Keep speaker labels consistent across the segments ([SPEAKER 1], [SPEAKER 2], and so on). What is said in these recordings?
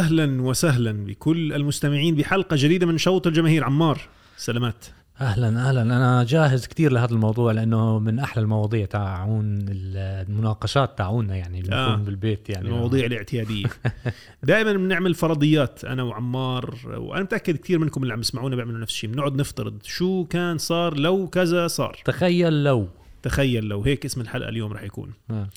[SPEAKER 1] أهلا وسهلا بكل المستمعين بحلقة جديدة من شوط الجماهير. عمار سلامات.
[SPEAKER 2] أهلا أهلا. أنا جاهز كثير لهذا الموضوع لأنه من أحلى المواضيع تاعون المناقشات تاعونا يعني اللي
[SPEAKER 1] آه.
[SPEAKER 2] بالبيت يعني.
[SPEAKER 1] المواضيع الاعتيادية. دائما بنعمل فرضيات أنا وعمار وأنا متأكد كثير منكم اللي عم يسمعونا بيعملوا نفس الشيء. بنقعد نفترض شو كان صار لو كذا صار.
[SPEAKER 2] تخيل لو.
[SPEAKER 1] تخيل لو. هيك اسم الحلقة اليوم رح يكون.
[SPEAKER 2] آه.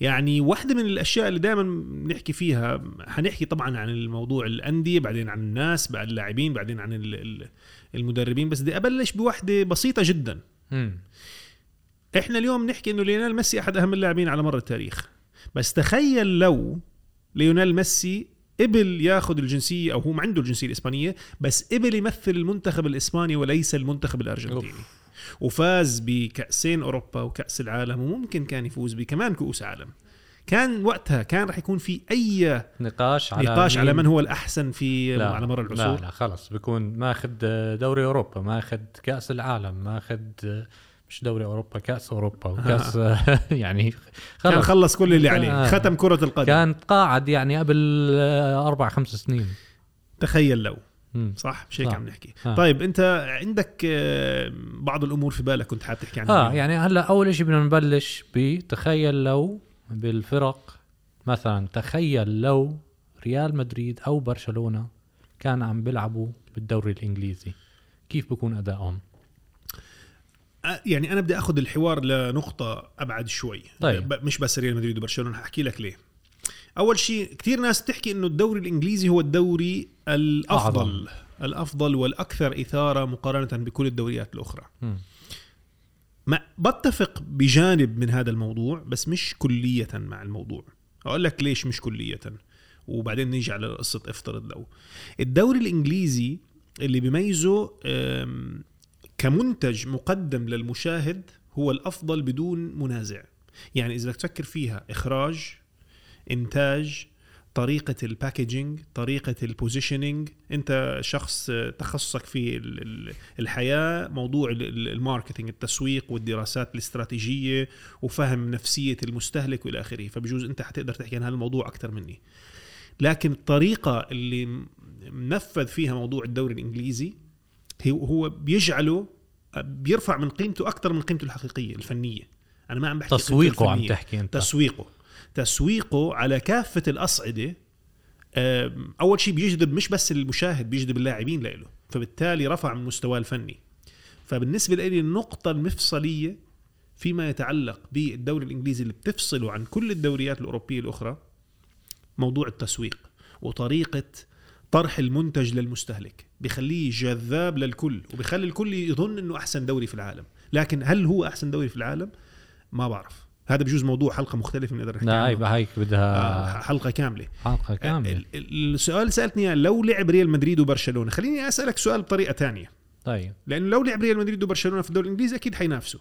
[SPEAKER 1] يعني واحدة من الأشياء اللي دائما بنحكي فيها حنحكي طبعا عن الموضوع الأندية بعدين عن الناس بعد اللاعبين بعدين عن ال- ال- المدربين بس بدي أبلش بوحدة بسيطة جدا. إحنا اليوم نحكي إنه ليونيل ميسي أحد أهم اللاعبين على مر التاريخ. بس تخيل لو ليونيل ميسي قبل ياخذ الجنسية أو هو ما عنده الجنسية الإسبانية بس قبل يمثل المنتخب الإسباني وليس المنتخب الأرجنتيني. وفاز بكأسين أوروبا وكأس العالم وممكن كان يفوز بكمان كؤوس عالم. كان وقتها كان راح يكون في أي
[SPEAKER 2] نقاش على
[SPEAKER 1] نقاش على من هو الأحسن في
[SPEAKER 2] لا
[SPEAKER 1] على مر
[SPEAKER 2] لا
[SPEAKER 1] العصور؟
[SPEAKER 2] لا خلص بيكون ماخذ دوري أوروبا ماخذ كأس العالم ماخذ مش دوري أوروبا كأس أوروبا وكأس يعني
[SPEAKER 1] كان
[SPEAKER 2] خلص
[SPEAKER 1] خلص كل اللي عليه
[SPEAKER 2] آه.
[SPEAKER 1] ختم كرة القدم.
[SPEAKER 2] كان قاعد يعني قبل آه، أربع خمس سنين.
[SPEAKER 1] تخيل لو. صح؟ مش هيك
[SPEAKER 2] صح.
[SPEAKER 1] عم نحكي.
[SPEAKER 2] آه.
[SPEAKER 1] طيب انت عندك آه، بعض الأمور في بالك كنت حابب تحكي عنها
[SPEAKER 2] آه يعني هلأ أول شيء بدنا نبلش بتخيل لو بالفرق مثلا تخيل لو ريال مدريد أو برشلونة كان عم بيلعبوا بالدوري الإنجليزي كيف بكون أدائهم؟
[SPEAKER 1] آه، يعني أنا بدي أخذ الحوار لنقطة أبعد شوي.
[SPEAKER 2] طيب.
[SPEAKER 1] مش بس ريال مدريد وبرشلونة هحكي لك ليه. أول شيء كثير ناس تحكي إنه الدوري الإنجليزي هو الدوري الأفضل.
[SPEAKER 2] أعظم.
[SPEAKER 1] الأفضل والأكثر إثارة مقارنة بكل الدوريات
[SPEAKER 2] الأخرى.
[SPEAKER 1] ما بتفق بجانب من هذا الموضوع بس مش كلية مع الموضوع. أقول لك ليش مش كلية وبعدين نيجي على قصة افترض لو الدوري الإنجليزي اللي بيميزه كمنتج مقدم للمشاهد هو الأفضل بدون منازع. يعني إذا بدك تفكر فيها إخراج إنتاج طريقة ال packaging طريقة ال positioning أنت شخص تخصصك في ال- ال- الحياة موضوع ال- ال- ال marketing التسويق والدراسات الاستراتيجية وفهم نفسية المستهلك وإلى آخره. فبجوز أنت حتقدر تحكي عن هذا الموضوع أكثر مني. لكن الطريقة اللي منفذ فيها موضوع الدوري الإنجليزي هو بيجعله بيرفع من قيمته أكثر من قيمته الحقيقية الفنية. أنا ما عم بحكي
[SPEAKER 2] تسويقه عم. تحكي أنت.
[SPEAKER 1] تسويقه. تسويقه على كافة الأصعدة أم، أول شيء بيجذب مش بس المشاهد بيجذب اللاعبين له فبالتالي رفع من مستواه الفني. فبالنسبة لي النقطة المفصلية فيما يتعلق بالدوري الإنجليزي اللي بتفصله عن كل الدوريات الأوروبية الأخرى موضوع التسويق وطريقة طرح المنتج للمستهلك. بخليه جذاب للكل وبخلي الكل يظن إنه أحسن دوري في العالم. لكن هل هو أحسن دوري في العالم؟ ما بعرف. هذا بجوز موضوع حلقة مختلفة بنقدر نحكي
[SPEAKER 2] لا
[SPEAKER 1] عنه.
[SPEAKER 2] هيك هيك
[SPEAKER 1] آه،
[SPEAKER 2] بدها
[SPEAKER 1] حلقة كاملة.
[SPEAKER 2] حلقة كاملة.
[SPEAKER 1] ال- ال- السؤال اللي سألتني إياه، لو لعب ريال مدريد وبرشلونة خليني أسألك سؤال بطريقة تانية.
[SPEAKER 2] طيب.
[SPEAKER 1] لأنه لو لعب ريال مدريد وبرشلونة في الدوري الإنجليزي أكيد حينافسوا.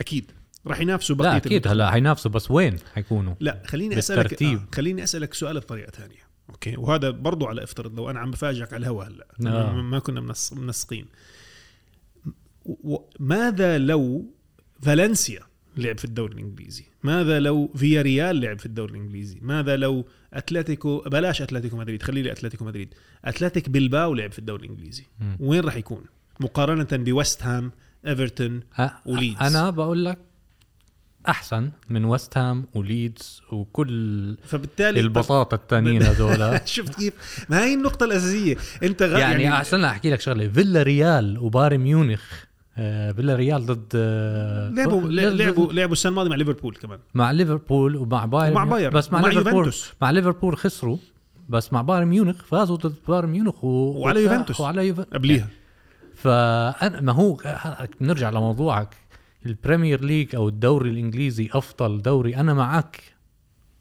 [SPEAKER 1] أكيد. راح ينافسوا بقية
[SPEAKER 2] لا
[SPEAKER 1] أكيد.
[SPEAKER 2] هلا حينافسوا بس وين حيكونوا؟
[SPEAKER 1] لا خليني اسالك. آه خليني أسألك سؤال بطريقة ثانية أوكي؟ وهذا برضو على افترض لو أنا عم بفاجئك على الهواء هلأ.
[SPEAKER 2] آه.
[SPEAKER 1] ما- كنا منسقين. ماذا لو فالنسيا لعب في الدوري الإنجليزي. ماذا لو فيا ريال لعب في الدوري الإنجليزي؟ ماذا لو أتلتيكو بلاش أتلتيكو مدريد خلي لي اتلتيكو مدريد. أتلتيك بيلباو لعب في الدوري الإنجليزي.
[SPEAKER 2] مم.
[SPEAKER 1] وين راح يكون؟ مقارنة بويست هام
[SPEAKER 2] إيفرتون
[SPEAKER 1] وليدز.
[SPEAKER 2] أنا بقول لك أحسن من ويست هام وليدز وكل
[SPEAKER 1] فبالتالي
[SPEAKER 2] البساطه التانيين هذول.
[SPEAKER 1] شفت كيف؟ ما هي النقطة الأساسية. أنت غ...
[SPEAKER 2] يعني أحسن أحكي لك شغلة. فيلا ريال وبايرن ميونخ آه، فيلا ريال ضد آه،
[SPEAKER 1] لعبوا
[SPEAKER 2] ضد-
[SPEAKER 1] لعبوا لعبوا السنة الماضية مع ليفربول كمان.
[SPEAKER 2] مع ليفربول ومع بايرن
[SPEAKER 1] ومع بايرن.
[SPEAKER 2] بس مع
[SPEAKER 1] ومع
[SPEAKER 2] ليفربول
[SPEAKER 1] يوفنتوس.
[SPEAKER 2] مع ليفربول خسروا بس مع بايرن ميونخ فازوا ضد بايرن ميونخ و...
[SPEAKER 1] وعلى يوفنتوس.
[SPEAKER 2] وعلى يوفنتوس
[SPEAKER 1] قبليها.
[SPEAKER 2] فانا ما هو نرجع لموضوعك. البريمير ليج أو الدوري الإنجليزي أفضل دوري أنا معك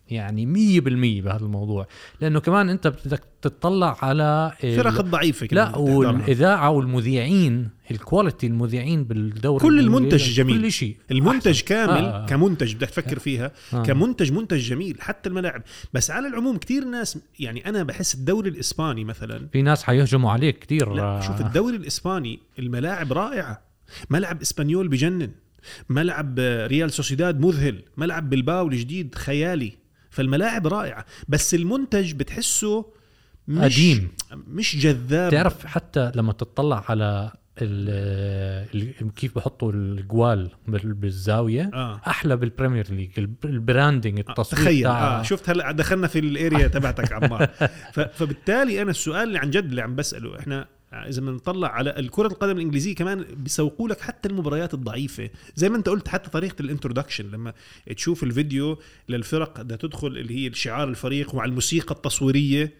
[SPEAKER 2] يعني مية بالمية بهذا الموضوع لأنه كمان أنت بدك تطلع على ال-
[SPEAKER 1] الفرق الضعيفة كمان
[SPEAKER 2] لا. والإذاعة والمذيعين ال quality المذيعين بالدوري
[SPEAKER 1] كل المنتج جميل.
[SPEAKER 2] كل شيء
[SPEAKER 1] المنتج
[SPEAKER 2] أحسن.
[SPEAKER 1] كامل
[SPEAKER 2] آه، آه.
[SPEAKER 1] كمنتج بدك تفكر فيها
[SPEAKER 2] آه.
[SPEAKER 1] كمنتج منتج جميل حتى الملاعب بس على العموم كتير ناس يعني أنا بحس الدوري الإسباني مثلا
[SPEAKER 2] في ناس حيهجموا عليك كثير
[SPEAKER 1] لا شوف الدوري الإسباني الملاعب رائعة ملعب إسبانيول بجنن ملعب آه، ريال سوسيداد مذهل ملعب بلباو الجديد خيالي فالملاعب رائعة بس المنتج بتحسه مش
[SPEAKER 2] قديم.
[SPEAKER 1] مش جذاب.
[SPEAKER 2] تعرف حتى لما تطلع على كيف بحطوا الجوال بال- بالزاوية
[SPEAKER 1] آه.
[SPEAKER 2] أحلى بالبريمير ليج ال b- ال branding التصوير
[SPEAKER 1] تخيل.
[SPEAKER 2] تاع
[SPEAKER 1] آه شفت هلا دخلنا في ال area تبعتك عمار. فبالتالي أنا السؤال اللي عن جد اللي عم بسأله إحنا إذا بنطلع على الكرة القدم الإنجليزية كمان بيسوقوا لك حتى المباريات الضعيفة زي ما أنت قلت حتى طريقة ال introduction لما تشوف الفيديو للفرق بدها تدخل اللي هي شعار الفريق مع الموسيقى
[SPEAKER 2] التصويرية.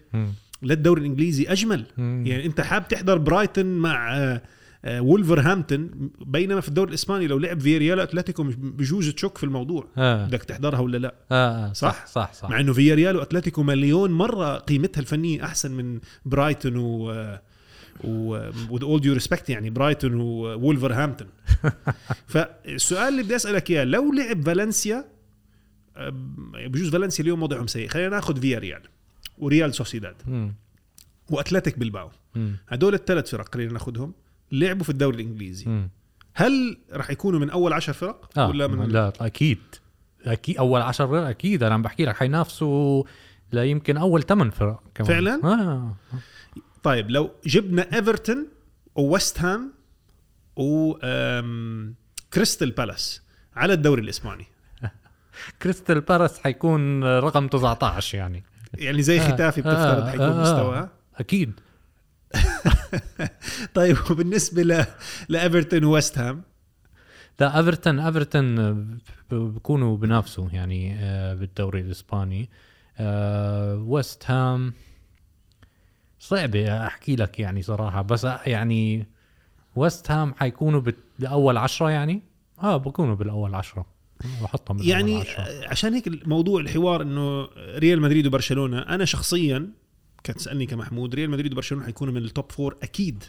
[SPEAKER 1] للدوري الإنجليزي أجمل
[SPEAKER 2] مم.
[SPEAKER 1] يعني أنت حاب تحضر برايتون مع آه، آه، وولفرهامبتون بينما في الدوري الإسباني لو لعب فياريال أتلتيكو بجوز تشك في الموضوع
[SPEAKER 2] آه.
[SPEAKER 1] بدك تحضرها ولا لا
[SPEAKER 2] آه. آه.
[SPEAKER 1] صح؟
[SPEAKER 2] صح صح صح
[SPEAKER 1] مع إنه فياريال وأتلتيكو مليون مرة قيمتها الفنية أحسن من برايتون و و with all due respect يعني برايتون وولفرهامبتون فالسؤال اللي بدي أسألك إياه لو لعب فالنسيا بجوز فالنسيا اليوم وضعهم سيء خلينا ناخذ فياريال وريال سوسيداد. واتلتيك
[SPEAKER 2] بيلباو.
[SPEAKER 1] هدول الثلاث فرق خلينا ناخذهم لعبوا في الدوري
[SPEAKER 2] الإنجليزي.
[SPEAKER 1] هل راح يكونوا من أول عشر فرق
[SPEAKER 2] آه.
[SPEAKER 1] ولا من
[SPEAKER 2] لا أكيد أكيد أول عشر فرق أكيد أنا عم بحكي لك حينافسوا لا يمكن أول ثمان فرق كمان
[SPEAKER 1] فعلاً؟
[SPEAKER 2] آه
[SPEAKER 1] طيب لو جبنا إيفرتون وويست هام و كريستال بالاس على الدوري الإسباني.
[SPEAKER 2] كريستال بالاس حيكون رقم 19 يعني.
[SPEAKER 1] يعني زي
[SPEAKER 2] آه،
[SPEAKER 1] ختافي بتفترض
[SPEAKER 2] آه،
[SPEAKER 1] حيكون
[SPEAKER 2] آه،
[SPEAKER 1] مستواها
[SPEAKER 2] أكيد.
[SPEAKER 1] طيب وبالنسبة ل... لإيفرتون وويست هام؟
[SPEAKER 2] لا إيفرتون إيفرتون بكونوا بنافسوا يعني آه، بالدوري الإسباني. آه، ويست هام صعبة أحكي لك يعني صراحة بس يعني ويست هام حيكونوا بأول عشرة يعني؟ آه بكونوا بالأول عشرة. بحطهم بالأول
[SPEAKER 1] يعني
[SPEAKER 2] عشرة.
[SPEAKER 1] آه، عشان هيك الموضوع الحوار إنه ريال مدريد وبرشلونة أنا شخصيا كانت تسألني كمحمود ريال مدريد وبرشلونة حيكونوا من ال top four أكيد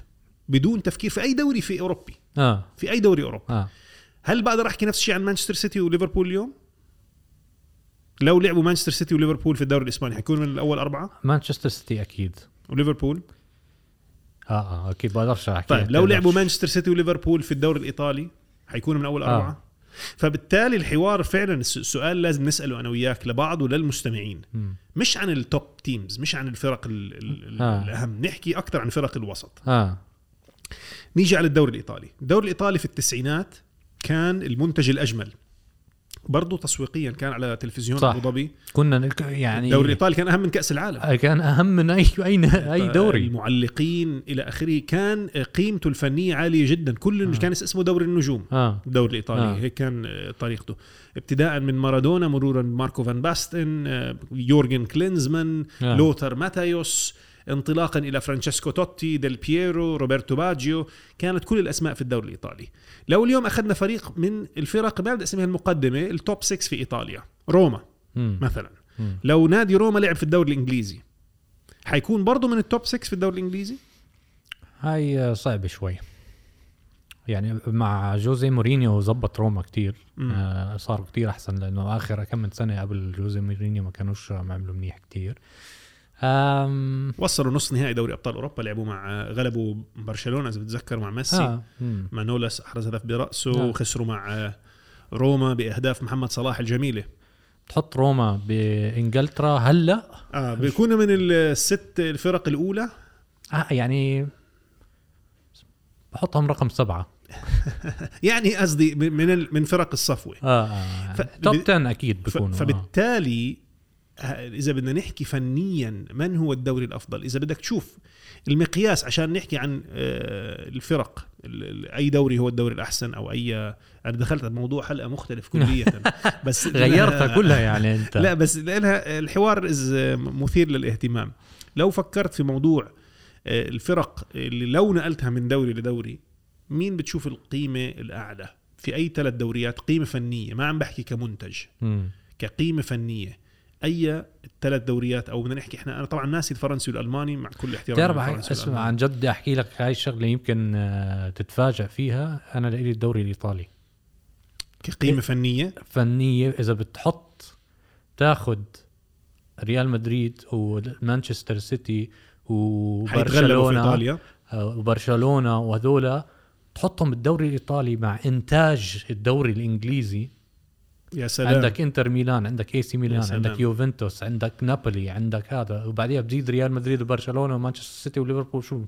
[SPEAKER 1] بدون تفكير في أي دوري في أوروبي.
[SPEAKER 2] آه.
[SPEAKER 1] في أي دوري أوروبي.
[SPEAKER 2] آه.
[SPEAKER 1] هل بقدر أحكي نفس الشيء عن مانشستر سيتي وليفربول اليوم؟ لو لعبوا مانشستر سيتي وليفربول في الدوري الإسباني حيكونوا من الأول أربعة؟
[SPEAKER 2] مانشستر سيتي أكيد.
[SPEAKER 1] وليفربول؟
[SPEAKER 2] آه آه أكيد بقدرش أحكي.
[SPEAKER 1] طيب لو لعبوا. مانشستر سيتي وليفربول في الدوري الإيطالي حيكونوا من أول
[SPEAKER 2] آه.
[SPEAKER 1] أربعة. فبالتالي الحوار فعلا الس- السؤال لازم نسأله أنا وياك لبعض وللمستمعين.
[SPEAKER 2] مم.
[SPEAKER 1] مش عن ال top teams مش عن الفرق ال ال
[SPEAKER 2] آه.
[SPEAKER 1] الأهم. نحكي أكثر عن فرق الوسط.
[SPEAKER 2] آه.
[SPEAKER 1] نيجي على الدوري الإيطالي. الدوري الإيطالي في التسعينات كان المنتج الأجمل. برضه تسويقيا كان على تلفزيون. أبو ظبي
[SPEAKER 2] كنا يعني
[SPEAKER 1] الدوري الإيطالي كان أهم من كأس العالم
[SPEAKER 2] آه، كان أهم من اي اي أي دوري
[SPEAKER 1] المعلقين إلى آخره كان قيمته الفنية عالية جدا كل
[SPEAKER 2] آه.
[SPEAKER 1] كان اسمه دوري النجوم
[SPEAKER 2] آه
[SPEAKER 1] الدوري الإيطالي
[SPEAKER 2] آه.
[SPEAKER 1] هيك كان آه، طريقته ابتداء من مارادونا مرورا بماركو فان باستن آه، يورجن كلينزمان
[SPEAKER 2] آه.
[SPEAKER 1] لوثر ماتايوس انطلاقا إلى فرانشيسكو توتي ديل بييرو روبرتو باجيو كانت كل الأسماء في الدوري الإيطالي لو اليوم أخذنا فريق من الفرق ما بدي اسميها المقدمة ال top 6 في إيطاليا روما. مثلا. لو نادي روما لعب في الدوري الإنجليزي حيكون برضه من ال top 6 في الدوري الإنجليزي
[SPEAKER 2] هاي صعبة شوي يعني مع جوزي مورينيو زبط روما كتير
[SPEAKER 1] مم.
[SPEAKER 2] آه صار كتير أحسن لأنه آخر كم من سنة قبل جوزي مورينيو ما كانوش عملوا منيح كتير آم
[SPEAKER 1] وصلوا نص نهائي دوري أبطال أوروبا لعبوا مع غلبوا برشلونة إذا بتذكر مع ميسي
[SPEAKER 2] آه.
[SPEAKER 1] أحرز هدف برأسه
[SPEAKER 2] نعم.
[SPEAKER 1] وخسروا مع روما بأهداف محمد صلاح الجميلة
[SPEAKER 2] تحط روما بإنجلترا هلأ
[SPEAKER 1] آه بيكونوا من الست الفرق الأولى
[SPEAKER 2] آه يعني بحطهم رقم سبعة
[SPEAKER 1] يعني قصدي من من فرق الصفوة
[SPEAKER 2] آه, آه.
[SPEAKER 1] ف-
[SPEAKER 2] توب
[SPEAKER 1] ب-
[SPEAKER 2] 10 أكيد
[SPEAKER 1] ف-
[SPEAKER 2] بكونوا آه.
[SPEAKER 1] فبالتالي إذا بدنا نحكي فنيا من هو الدوري الأفضل؟ إذا بدك تشوف المقياس عشان نحكي عن آه، الفرق ال- ال- أي دوري هو الدوري الأحسن أو أي أنا دخلت بموضوع حلقة مختلف كليا. بس
[SPEAKER 2] غيرتها كلها يعني أنت.
[SPEAKER 1] لا بس لأنها الحوار إز مثير للاهتمام. لو فكرت في موضوع آه، الفرق اللي لو نقلتها من دوري لدوري مين بتشوف القيمة الأعلى؟ في أي ثلاث دوريات قيمة فنية ما عم بحكي كمنتج. كقيمة فنية. أي الثلاث دوريات أو بدنا نحكي إحنا أنا طبعا ناسي الفرنسي والألماني مع كل احترام
[SPEAKER 2] بتعرف اسمع. عن جد أحكي لك هاي الشغلة يمكن آه، تتفاجئ فيها. أنا لإلي الدوري الإيطالي.
[SPEAKER 1] كقيمة فنية؟
[SPEAKER 2] فنية إذا بتحط تاخد ريال مدريد ومانشستر سيتي
[SPEAKER 1] وبرشلونة
[SPEAKER 2] آه، وبرشلونة وهذولا تحطهم بالدوري الإيطالي مع إنتاج الدوري الإنجليزي.
[SPEAKER 1] يا سلام.
[SPEAKER 2] عندك انتر ميلان عندك اي سي ميلان. عندك يوفنتوس عندك نابولي عندك هذا وبعديها بتزيد ريال مدريد وبرشلونة ومانشستر سيتي وليفربول. شو؟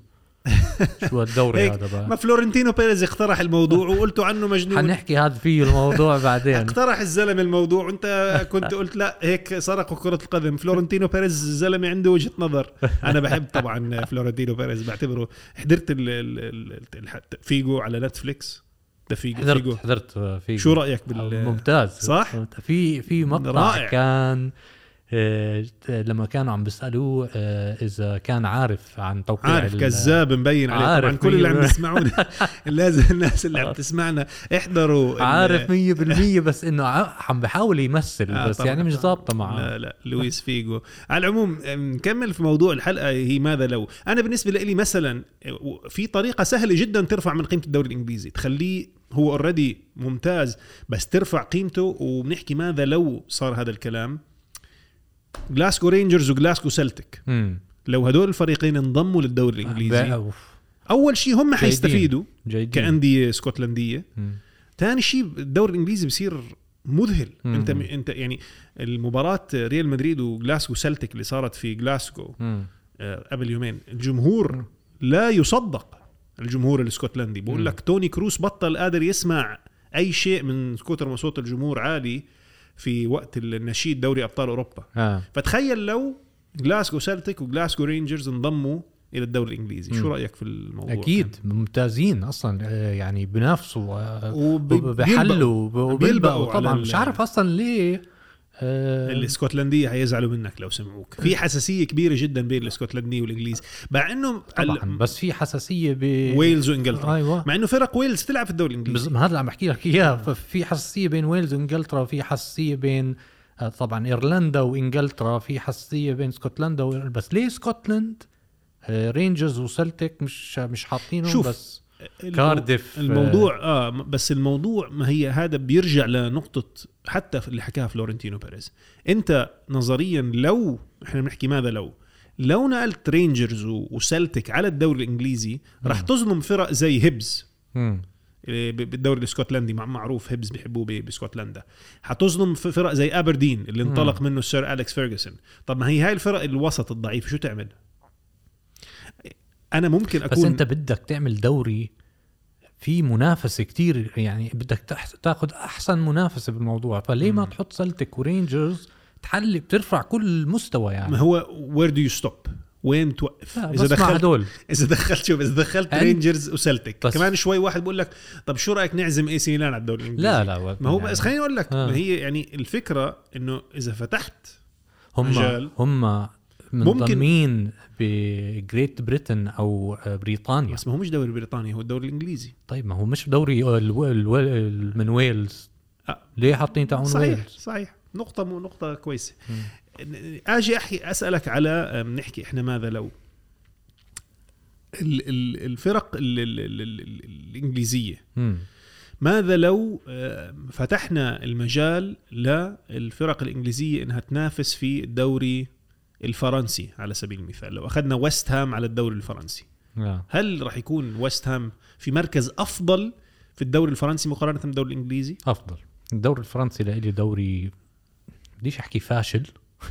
[SPEAKER 2] شو الدوري هذا
[SPEAKER 1] ما
[SPEAKER 2] بقى
[SPEAKER 1] فلورنتينو بيريز اقترح الموضوع وقلتوا عنه مجنون.
[SPEAKER 2] حنحكي هذا فيه الموضوع بعدين.
[SPEAKER 1] اقترح الزلمة الموضوع. وانت كنت قلت لا هيك سرقوا كرة القدم. فلورنتينو بيريز زلمة عنده وجهة نظر. أنا بحب طبعا فلورنتينو بيريز بعتبره. حضرت ال- ال- ال- ال- فيجو على نتفليكس. ده فيجو فيجو
[SPEAKER 2] حضرت حضرت فيه
[SPEAKER 1] شو رأيك بال
[SPEAKER 2] ممتاز
[SPEAKER 1] صح؟
[SPEAKER 2] في في مقطع
[SPEAKER 1] رائع.
[SPEAKER 2] كان آه، لما كانوا عم بيسألوه آه، إذا كان عارف عن توقيع
[SPEAKER 1] عارف كذاب مبين عليه
[SPEAKER 2] عارف
[SPEAKER 1] طبعا كل اللي عم يسمعونا. لازم الناس اللي عم تسمعنا احضروا
[SPEAKER 2] عارف مية بالمية بس إنه عم بحاول يمثل
[SPEAKER 1] آه
[SPEAKER 2] بس. يعني مش ظابطة معه.
[SPEAKER 1] لا لا لويس فيجو. على العموم نكمل في موضوع الحلقة هي ماذا لو؟ أنا بالنسبة لي مثلا في طريقة سهلة جدا ترفع من قيمة الدوري الإنجليزي. تخليه هو already ممتاز بس ترفع قيمته وبنحكي ماذا لو صار هذا الكلام. جلاسكو رينجرز وجلاسكو سلتك لو هدول الفريقين انضموا للدوري الإنجليزي
[SPEAKER 2] أوف.
[SPEAKER 1] أول شيء هم. حيستفيدوا كأندية اسكتلنديه
[SPEAKER 2] مم.
[SPEAKER 1] ثاني شيء الدوري الإنجليزي بصير مذهل
[SPEAKER 2] مم.
[SPEAKER 1] أنت أنت يعني المباراة ريال مدريد وجلاسكو سلتك اللي صارت في جلاسكو
[SPEAKER 2] مم.
[SPEAKER 1] آه، قبل يومين الجمهور لا يصدق الجمهور الاسكتلندي بقول
[SPEAKER 2] مم.
[SPEAKER 1] لك توني كروس بطل قادر يسمع أي شيء من كثر ما صوت الجمهور عالي في وقت النشيد دوري أبطال أوروبا.
[SPEAKER 2] آه.
[SPEAKER 1] فتخيل لو جلاسكو سلتك وجلاسكو رينجرز انضموا إلى الدوري الإنجليزي. شو. رأيك في الموضوع؟
[SPEAKER 2] أكيد. ممتازين أصلا آه، يعني بنافسوا آه،
[SPEAKER 1] وب-
[SPEAKER 2] وبحلوا
[SPEAKER 1] بيلبقوا
[SPEAKER 2] وبيلبقوا طبعا. مش عارف أصلا ليه آه،
[SPEAKER 1] الاسكتلندية حيزعلوا منك لو سمعوك. في حساسية كبيرة جدا بين الاسكتلنديه والإنجليز مع إنه
[SPEAKER 2] طبعا
[SPEAKER 1] ال-
[SPEAKER 2] بس في حساسية ب
[SPEAKER 1] ويلز وإنجلترا.
[SPEAKER 2] أيوه.
[SPEAKER 1] مع إنه فرق ويلز تلعب في الدوري
[SPEAKER 2] بز...
[SPEAKER 1] الانجليزي
[SPEAKER 2] ما هذا اللي عم بحكي لك إياه. ففي حساسية بين ويلز وإنجلترا وفي حساسية بين آه، طبعا إيرلندا وإنجلترا في حساسية بين اسكتلندا و... بس ليه اسكتلندا؟ آه، رينجرز وسلتك مش مش حاطينهم
[SPEAKER 1] شوف،
[SPEAKER 2] بس. كارديف
[SPEAKER 1] الموضوع آه. م- بس الموضوع ما هي هذا بيرجع لنقطة حتى اللي حكاها فلورنتينو بيريز. أنت نظريا لو إحنا بنحكي ماذا لو؟ لو نقلت رينجرز وسلتك على الدوري الإنجليزي راح تظلم فرق زي هيبز. ب- بالدوري الإسكتلندي مع- معروف هيبز بيحبوه باسكتلندا حتظلم فرق زي أبردين اللي. انطلق منه السير أليكس فيرجسون. طب ما هي هاي الفرق الوسط الضعيف شو تعمل؟ أنا ممكن
[SPEAKER 2] بس
[SPEAKER 1] أكون
[SPEAKER 2] أنت بدك تعمل دوري في منافسة كتير يعني بدك تاخذ أحسن منافسة بالموضوع. فليه ما. تحط سلتك ورينجرز تحلي بترفع كل المستوى يعني.
[SPEAKER 1] ما هو where do you stop وين توقف؟ إذا
[SPEAKER 2] بس
[SPEAKER 1] دخلت
[SPEAKER 2] هدول.
[SPEAKER 1] إذا دخلت شوف إذا دخلت رينجرز وسلتك
[SPEAKER 2] بس-
[SPEAKER 1] كمان شوي واحد بقول لك طب شو رأيك نعزم اي سي ميلان على الدوري الإنجليزي؟
[SPEAKER 2] لا لا
[SPEAKER 1] ما هو
[SPEAKER 2] يعني.
[SPEAKER 1] بس خليني أقول لك
[SPEAKER 2] آه.
[SPEAKER 1] ما هي يعني الفكرة إنه إذا فتحت
[SPEAKER 2] هم
[SPEAKER 1] مجال.
[SPEAKER 2] هم منضمين ب Great Britain أو بريطانيا.
[SPEAKER 1] بس ما هو مش دوري بريطانيا هو الدوري الإنجليزي.
[SPEAKER 2] طيب ما هو مش دوري. ال- من ويلز.
[SPEAKER 1] آه.
[SPEAKER 2] ليه حاطين تاعون
[SPEAKER 1] صحيح
[SPEAKER 2] ويلز؟
[SPEAKER 1] صحيح. نقطة مو نقطة كويسة. آجي احكي أسألك على أم، نحكي إحنا ماذا لو. ال- ال- الفرق ال- ال- ال- ال- ال- الإنجليزية.
[SPEAKER 2] مم.
[SPEAKER 1] ماذا لو فتحنا المجال للفرق الإنجليزية إنها تنافس في الدوري الفرنسي على سبيل المثال. لو أخذنا ويست هام على الدوري الفرنسي
[SPEAKER 2] آه.
[SPEAKER 1] هل راح يكون ويست هام في مركز أفضل في الدوري الفرنسي مقارنة بالدوري الإنجليزي؟
[SPEAKER 2] أفضل. الدوري الفرنسي لإلي دوري بديش أحكي فاشل.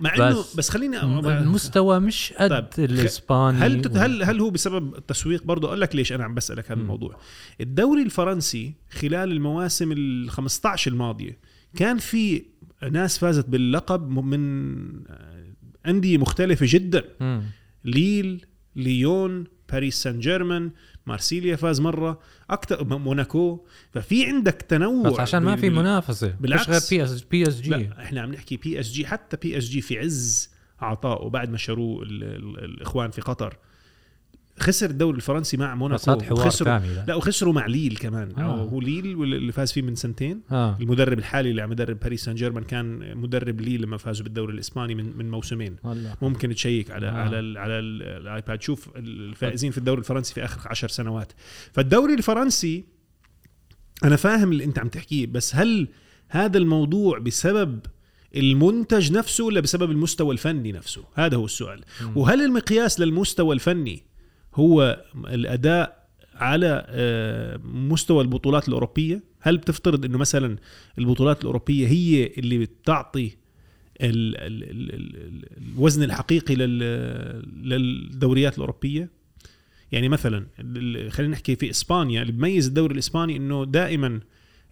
[SPEAKER 1] مع إنه
[SPEAKER 2] بس
[SPEAKER 1] بس خليني
[SPEAKER 2] المستوى مش قد
[SPEAKER 1] طيب،
[SPEAKER 2] الإسباني
[SPEAKER 1] هل هل هل هو بسبب التسويق؟ برضه أقول لك ليش أنا عم بسألك هذا. الموضوع. الدوري الفرنسي خلال المواسم ال 15 الماضية كان في ناس فازت باللقب م- من أندية مختلفة جدا.
[SPEAKER 2] مم.
[SPEAKER 1] ليل ليون باريس سان جيرمان مارسيليا فاز مرة أكثر موناكو. ففي عندك تنوع
[SPEAKER 2] عشان ما في منافسة.
[SPEAKER 1] بالعكس.
[SPEAKER 2] غير PS PSG
[SPEAKER 1] لا إحنا عم نحكي بي اس جي حتى بي اس جي في عز عطائه بعد ما شروه ال- ال- الإخوان في قطر. خسر الدوري الفرنسي مع موناكو
[SPEAKER 2] ثاني لا,
[SPEAKER 1] وخسروا مع ليل كمان.
[SPEAKER 2] آه.
[SPEAKER 1] هو ليل واللي فاز فيه من سنتين.
[SPEAKER 2] آه.
[SPEAKER 1] المدرب الحالي اللي عم يدرب باريس سان جيرمان كان مدرب ليل لما فازوا بالدوري الفرنسي من من موسمين.
[SPEAKER 2] والله.
[SPEAKER 1] ممكن تشيك على
[SPEAKER 2] آه.
[SPEAKER 1] على ال على ال الآيباد. شوف الفائزين في الدوري الفرنسي في آخر عشر سنوات. فالدوري الفرنسي أنا فاهم اللي أنت عم تحكيه بس هل هذا الموضوع بسبب المنتج نفسه ولا بسبب المستوى الفني نفسه؟ هذا هو السؤال.
[SPEAKER 2] مم.
[SPEAKER 1] وهل المقياس للمستوى الفني هو الأداء على آه، مستوى البطولات الأوروبية هل بتفترض إنه مثلا البطولات الأوروبية هي اللي بتعطي ال ال ال ال الوزن الحقيقي لل للدوريات الأوروبية يعني مثلا خلينا نحكي في إسبانيا اللي بميز الدوري الإسباني إنه دائما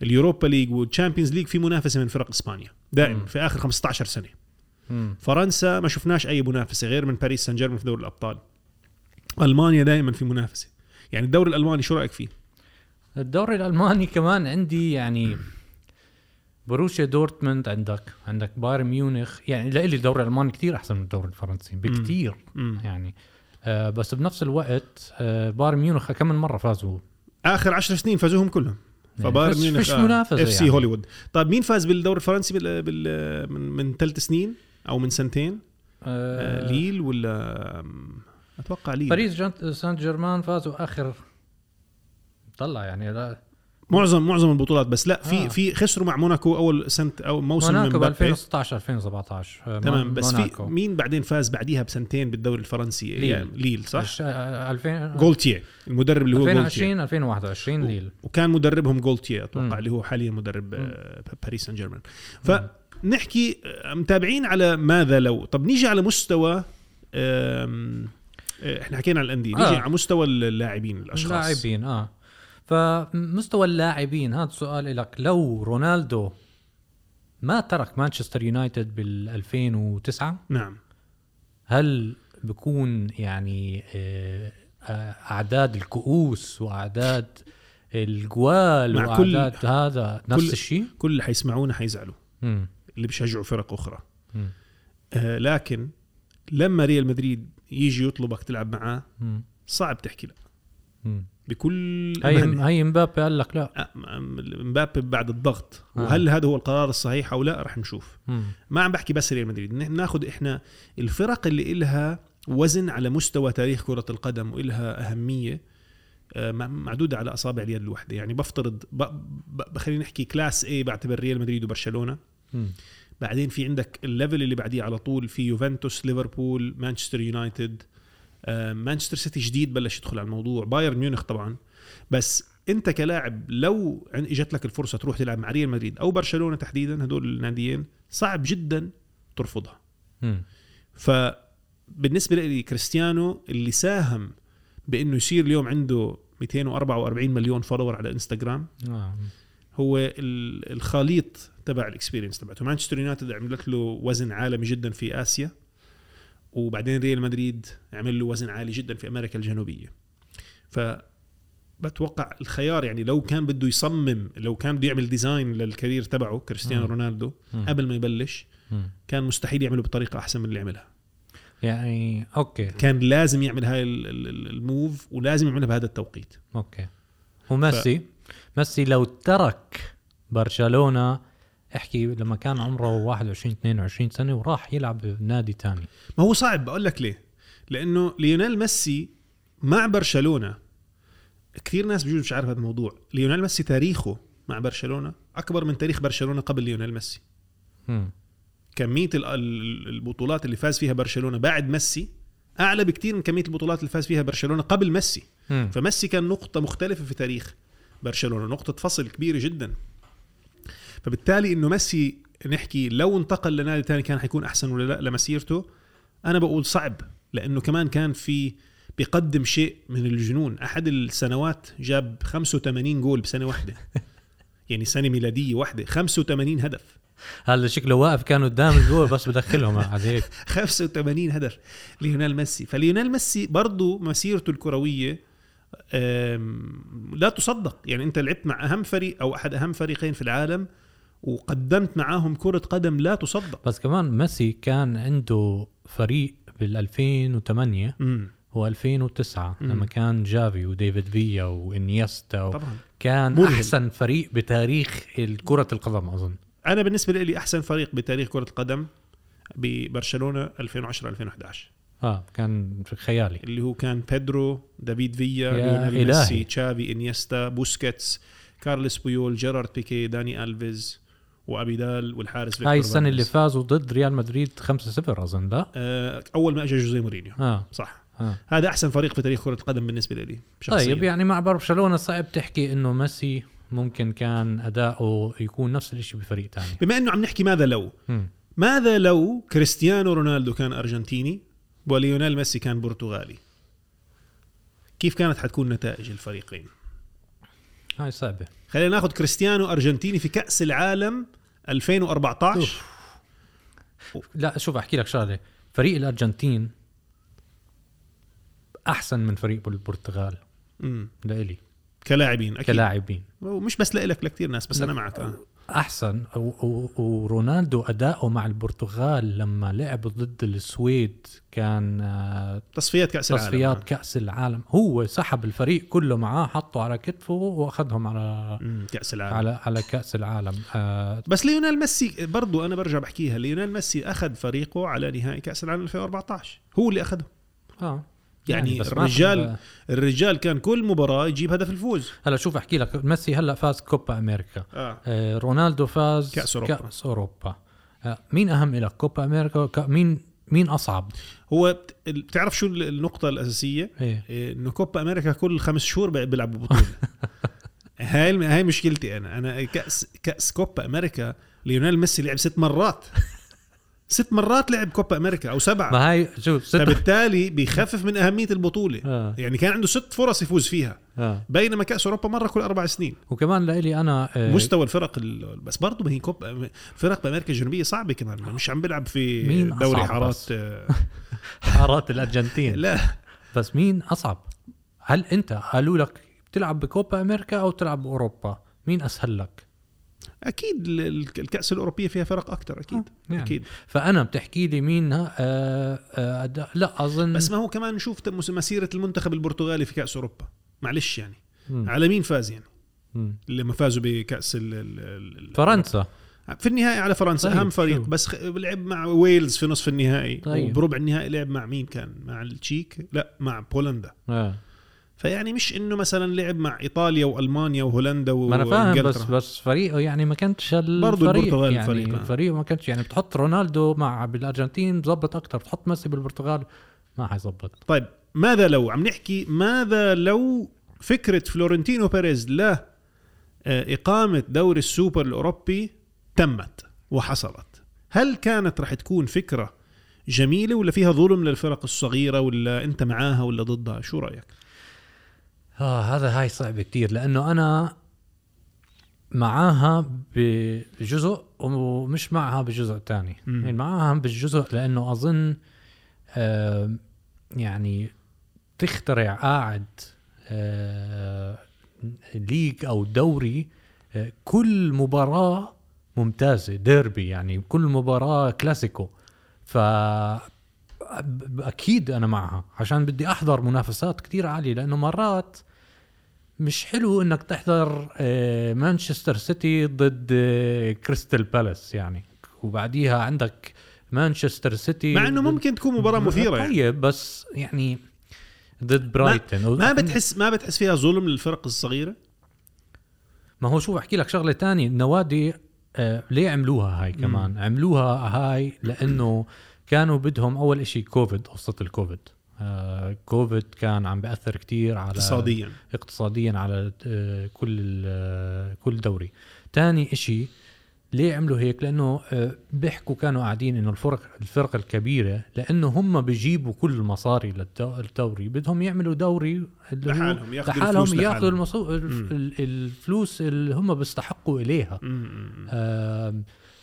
[SPEAKER 1] ال Europa League وال Champions League في منافسة من فرق إسبانيا دائما. في آخر 15
[SPEAKER 2] سنة.
[SPEAKER 1] فرنسا ما شفناش أي منافسة غير من باريس سان جيرمان في دوري الأبطال ألمانيا دائما في منافسة. يعني الدوري الألماني شو رأيك فيه؟
[SPEAKER 2] الدوري الألماني كمان عندي يعني بوروسيا دورتموند عندك عندك بايرن ميونخ. يعني لإلي الدوري الألماني كتير أحسن من الدوري الفرنسي بكتير
[SPEAKER 1] مم.
[SPEAKER 2] يعني. آه بس بنفس الوقت آه بايرن ميونخ كم من مرة فازوا؟
[SPEAKER 1] آخر 10 سنين فازوهم كلهم.
[SPEAKER 2] يعني
[SPEAKER 1] فبايرن ميونخ
[SPEAKER 2] فيش منافسة
[SPEAKER 1] إف سي
[SPEAKER 2] يعني.
[SPEAKER 1] هوليوود. طيب مين فاز بالدوري الفرنسي بال... بال... من من ثلاث سنين أو من سنتين؟ آه
[SPEAKER 2] آه
[SPEAKER 1] ليل ولا أتوقع ليل
[SPEAKER 2] باريس جانت سان جيرمان فازوا آخر. طلع يعني لا.
[SPEAKER 1] معظم معظم البطولات بس لا في
[SPEAKER 2] آه.
[SPEAKER 1] في خسروا مع موناكو أول سنه أو موسم من
[SPEAKER 2] موناكو ب
[SPEAKER 1] مبابي
[SPEAKER 2] 2016 2017 آه،
[SPEAKER 1] تمام بس في
[SPEAKER 2] موناكو.
[SPEAKER 1] مين بعدين فاز بعديها بسنتين بالدوري الفرنسي؟
[SPEAKER 2] ليل.
[SPEAKER 1] يعني ليل صح؟
[SPEAKER 2] الش- آه، 2000
[SPEAKER 1] جولتيه المدرب اللي هو جولتيه
[SPEAKER 2] 2020 2021 ليل.
[SPEAKER 1] وكان مدربهم جولتيه
[SPEAKER 2] أتوقع.
[SPEAKER 1] اللي هو حاليا مدرب آه، باريس سان جيرمان. فنحكي آه، متابعين على ماذا لو طب نيجي على مستوى آه، إحنا حكينا على الأندية نيجي
[SPEAKER 2] آه.
[SPEAKER 1] على مستوى اللاعبين الأشخاص.
[SPEAKER 2] اللاعبين آه. فمستوى اللاعبين هذا سؤال لك لو رونالدو ما ترك مانشستر يونايتد بال 2009
[SPEAKER 1] نعم.
[SPEAKER 2] هل بكون يعني آه، آه، أعداد الكؤوس وأعداد الجوال
[SPEAKER 1] مع كل-
[SPEAKER 2] وأعداد هذا نفس
[SPEAKER 1] كل-
[SPEAKER 2] الشيء؟
[SPEAKER 1] كل اللي حيسمعونا حيزعلوا. اللي بيشجعوا فرق
[SPEAKER 2] أخرى.
[SPEAKER 1] آه لكن لما ريال مدريد يجي يطلبك تلعب معاه. صعب تحكي لا. بكل
[SPEAKER 2] هي. هي مبابي قال لك لا
[SPEAKER 1] مبابي بعد الضغط
[SPEAKER 2] آه.
[SPEAKER 1] وهل هذا هو القرار الصحيح أو لا رح نشوف
[SPEAKER 2] مم.
[SPEAKER 1] ما عم بحكي بس ريال مدريد نحن ناخذ إحنا الفرق اللي إلها وزن على مستوى تاريخ كرة القدم وإلها أهمية آه، مع- معدودة على أصابع اليد الواحدة يعني بفترض. خلينا نحكي class A بعتبر ريال مدريد وبرشلونة
[SPEAKER 2] مم.
[SPEAKER 1] بعدين في عندك ال level اللي بعديه على طول في يوفنتوس ليفربول مانشستر يونايتد آه، مانشستر سيتي جديد بلش يدخل على الموضوع بايرن ميونخ طبعا بس أنت كلاعب لو إجت لك الفرصة تروح تلعب مع ريال مدريد أو برشلونة تحديدا هدول الناديين صعب جدا ترفضها. فبالنسبة لي كريستيانو اللي ساهم بإنه يصير اليوم عنده 244 مليون follower على انستغرام
[SPEAKER 2] آه.
[SPEAKER 1] هو ال- الخليط تبع ال experience تبعته. مانشستر يونايتد عملت له وزن عالمي جدا في آسيا وبعدين ريال مدريد عمل له وزن عالي جدا في أمريكا الجنوبية. ف بتوقع الخيار يعني لو كان بده يصمم لو كان بده يعمل design لل career تبعه كريستيانو
[SPEAKER 2] مم.
[SPEAKER 1] رونالدو
[SPEAKER 2] مم.
[SPEAKER 1] قبل ما يبلش
[SPEAKER 2] مم.
[SPEAKER 1] كان مستحيل يعمله بطريقة أحسن من اللي عملها.
[SPEAKER 2] يعني okay.
[SPEAKER 1] كان لازم يعمل هاي ال- ال- ال- ال move ولازم يعملها بهذا التوقيت.
[SPEAKER 2] okay. وميسي؟ ميسي لو ترك برشلونة احكي لما كان عمره 21 22 سنة وراح يلعب بنادي تاني.
[SPEAKER 1] ما هو صعب بقول لك ليه؟ لأنه ليونيل ميسي مع برشلونة كثير ناس بجوز مش عارف هذا الموضوع. ليونيل ميسي تاريخه مع برشلونة أكبر من تاريخ برشلونة قبل ليونيل ميسي. كمية ال- ال- البطولات اللي فاز فيها برشلونة بعد ميسي أعلى بكثير من كمية البطولات اللي فاز فيها برشلونة قبل ميسي. فميسي كان نقطة مختلفة في تاريخ برشلونة نقطة فصل كبيرة جدا. فبالتالي إنه ميسي نحكي لو انتقل لنادي ثاني كان حيكون أحسن ولا لا لمسيرته؟ أنا بقول صعب لأنه كمان كان في بيقدم شيء من الجنون. أحد السنوات جاب 85 جول بسنة واحدة. يعني سنة ميلادية واحدة. 85 هدف.
[SPEAKER 2] هذا شكله واقف كان قدام الجول بس بدخلهم عليك
[SPEAKER 1] 85 هدف ليونيل ميسي. فليونيل ميسي برضو مسيرته الكروية أم، لا تصدق. يعني انت لعبت مع اهم فريق أو احد اهم فريقين في العالم وقدمت معاهم كرة قدم لا تصدق.
[SPEAKER 2] بس كمان ميسي كان عنده فريق بال 2008
[SPEAKER 1] امم
[SPEAKER 2] و2009
[SPEAKER 1] مم.
[SPEAKER 2] لما كان تشافي ودافيد فيا وإنيستا و...
[SPEAKER 1] طبعا.
[SPEAKER 2] كان
[SPEAKER 1] مرعب.
[SPEAKER 2] أحسن فريق بتاريخ كرة القدم أظن.
[SPEAKER 1] أنا بالنسبة لي أحسن فريق بتاريخ كرة القدم برشلونة 2010 2011
[SPEAKER 2] آه كان خيالي.
[SPEAKER 1] اللي هو كان بيدرو دافيد فيا
[SPEAKER 2] يا
[SPEAKER 1] ليونيل ميسي. تشافي إنيستا بوسكيتس كارلس بويول جيرارد بيكي داني ألفيز وابيدال والحارس
[SPEAKER 2] هاي السنة اللي. فازوا ضد ريال مدريد 5-0 أظن لا؟
[SPEAKER 1] آه، أول ما اجى جوزيه مورينيو.
[SPEAKER 2] آه.
[SPEAKER 1] صح.
[SPEAKER 2] آه.
[SPEAKER 1] هذا أحسن فريق في تاريخ كرة القدم بالنسبة لي شخصيا.
[SPEAKER 2] طيب يعني مع برشلونة صعب تحكي إنه ميسي ممكن كان أداؤه يكون نفس الشيء بفريق ثاني
[SPEAKER 1] بما إنه عم نحكي ماذا لو؟ ماذا لو كريستيانو رونالدو كان أرجنتيني؟ وليونيل ميسي كان برتغالي. كيف كانت حتكون نتائج الفريقين؟
[SPEAKER 2] هاي صعبة.
[SPEAKER 1] خلينا ناخذ كريستيانو أرجنتيني في كأس العالم 2014
[SPEAKER 2] أوف. لا شوف أحكي لك شغلة. فريق الأرجنتين أحسن من فريق البرتغال.
[SPEAKER 1] امم
[SPEAKER 2] لإلي.
[SPEAKER 1] كلاعبين أكيد.
[SPEAKER 2] كلاعبين.
[SPEAKER 1] ومش بس لإلك لكثير ناس بس. أنا معك آه.
[SPEAKER 2] أحسن. ورونالدو أداؤه مع البرتغال لما لعب ضد السويد كان آه،
[SPEAKER 1] تصفيات كأس العالم
[SPEAKER 2] تصفيات
[SPEAKER 1] آه.
[SPEAKER 2] كأس العالم. هو سحب الفريق كله معاه حطه على كتفه وأخذهم على
[SPEAKER 1] كأس العالم.
[SPEAKER 2] على على كأس العالم. آه
[SPEAKER 1] بس ليونيل ميسي برضو أنا برجع بحكيها ليونيل ميسي أخذ فريقه على نهائي كأس العالم 2014 هو اللي اخذه
[SPEAKER 2] آه.
[SPEAKER 1] يعني
[SPEAKER 2] ما
[SPEAKER 1] الرجال- الرجال كان كل مباراة يجيب هدف الفوز.
[SPEAKER 2] هلا شوف أحكي لك ميسي هلا فاز كوبا أمريكا.
[SPEAKER 1] آه.
[SPEAKER 2] آه رونالدو فاز
[SPEAKER 1] كأس أوروبا.
[SPEAKER 2] كأس أوروبا. آه مين أهم لك كوبا أمريكا؟ ك- مين مين أصعب؟
[SPEAKER 1] هو بت- بتعرف شو النقطة
[SPEAKER 2] الأساسية؟
[SPEAKER 1] إيه، إنه كوبا أمريكا كل خمس شهور بي- بيلعبوا بطوله هاي هاي مشكلتي أنا. أنا كاس كأس كوبا أمريكا ليونيل ميسي لعب ست مرات. ست مرات لعب كوبا أمريكا أو سبعة.
[SPEAKER 2] ما هاي شوف ست
[SPEAKER 1] فبالتالي بيخفف من أهمية البطولة.
[SPEAKER 2] آه.
[SPEAKER 1] يعني كان عنده ست فرص يفوز فيها.
[SPEAKER 2] آه.
[SPEAKER 1] بينما كأس أوروبا مرة كل أربع سنين.
[SPEAKER 2] وكمان لإلي أنا آه
[SPEAKER 1] مستوى الفرق ال... بس برضه ما هي كوب فرق بامريكا الجنوبية صعبة كمان. مش عم بيلعب في
[SPEAKER 2] مين
[SPEAKER 1] دوري
[SPEAKER 2] أصعب
[SPEAKER 1] حارات؟ آه،
[SPEAKER 2] حارات الأرجنتين.
[SPEAKER 1] لا.
[SPEAKER 2] بس مين أصعب؟ هل أنت قالوا لك بتلعب بكوبا أمريكا أو تلعب بأوروبا؟ مين أسهل لك؟
[SPEAKER 1] أكيد ال- ال- الكأس الأوروبية فيها فرق أكثر أكيد
[SPEAKER 2] يعني.
[SPEAKER 1] أكيد
[SPEAKER 2] فأنا بتحكي لي مين آه آه لا أظن
[SPEAKER 1] بس ما هو كمان نشوف مسيرة المنتخب البرتغالي في كأس أوروبا معلش يعني
[SPEAKER 2] مم.
[SPEAKER 1] على مين فاز يعني
[SPEAKER 2] مم.
[SPEAKER 1] لما فازوا بكأس ال ال ال
[SPEAKER 2] فرنسا
[SPEAKER 1] في النهائي على فرنسا
[SPEAKER 2] طيب،
[SPEAKER 1] أهم فريق
[SPEAKER 2] شو؟
[SPEAKER 1] بس لعب مع ويلز في نصف النهائي
[SPEAKER 2] طيب.
[SPEAKER 1] وبربع النهائي لعب مع مين كان مع التشيك لا مع بولندا
[SPEAKER 2] آه.
[SPEAKER 1] فيعني مش إنه مثلا لعب مع إيطاليا وألمانيا وهولندا
[SPEAKER 2] ما أنا فاهم بس. بس فريقه يعني ما كانش الفريق
[SPEAKER 1] البرتغال
[SPEAKER 2] يعني
[SPEAKER 1] آه.
[SPEAKER 2] فريقه ما كانش يعني بتحط رونالدو مع بالأرجنتين بظبط أكثر بتحط ميسي بالبرتغال ما حيظبط.
[SPEAKER 1] طيب ماذا لو؟ عم نحكي ماذا لو فكرة فلورنتينو بيريز لا آه، إقامة دوري السوبر الأوروبي تمت وحصلت. هل كانت رح تكون فكرة جميلة ولا فيها ظلم للفرق الصغيرة ولا أنت معاها ولا ضدها؟ شو رأيك؟
[SPEAKER 2] آه هذا هاي صعب كتير لأنه أنا معاها بجزء ومش معها بجزء تاني
[SPEAKER 1] مم.
[SPEAKER 2] يعني معاها بالجزء لأنه أظن آه يعني تخترع قاعد آه ليج أو دوري آه كل مباراة ممتازة ديربي يعني كل مباراة كلاسيكو ف أكيد أنا معها عشان بدي أحضر منافسات كتير عالية لأنه مرات مش حلو إنك تحضر آه، مانشستر سيتي ضد آه، كريستال بالاس يعني. وبعديها عندك مانشستر سيتي
[SPEAKER 1] مع
[SPEAKER 2] إنه
[SPEAKER 1] ممكن تكون مباراة مثيرة يعني.
[SPEAKER 2] طيب بس يعني ضد برايتون
[SPEAKER 1] ما بتحس ما بتحس فيها ظلم للفرق الصغيرة؟
[SPEAKER 2] ما هو شوف أحكي لك شغلة تانية. النوادي آه ليه عملوها هاي كمان. عملوها هاي لأنه كانوا بدهم أول إشي كوفيد قصه الكوفيد. آه كوفيد كان عم بياثر كتير على
[SPEAKER 1] اقتصاديا.
[SPEAKER 2] اقتصاديا على آه، كل ال- كل دوري. تاني إشي ليه عملوا هيك؟ لأنه آه، بيحكوا كانوا قاعدين إنه الفرق الفرق الكبيرة لأنه هم بيجيبوا كل المصاري للدو- للدوري. بدهم يعملوا دوري اللي
[SPEAKER 1] لحالهم ياخذوا
[SPEAKER 2] لحالهم
[SPEAKER 1] الفلوس
[SPEAKER 2] ياخذوا. المصو... الفلوس اللي هم بيستحقوا إليها.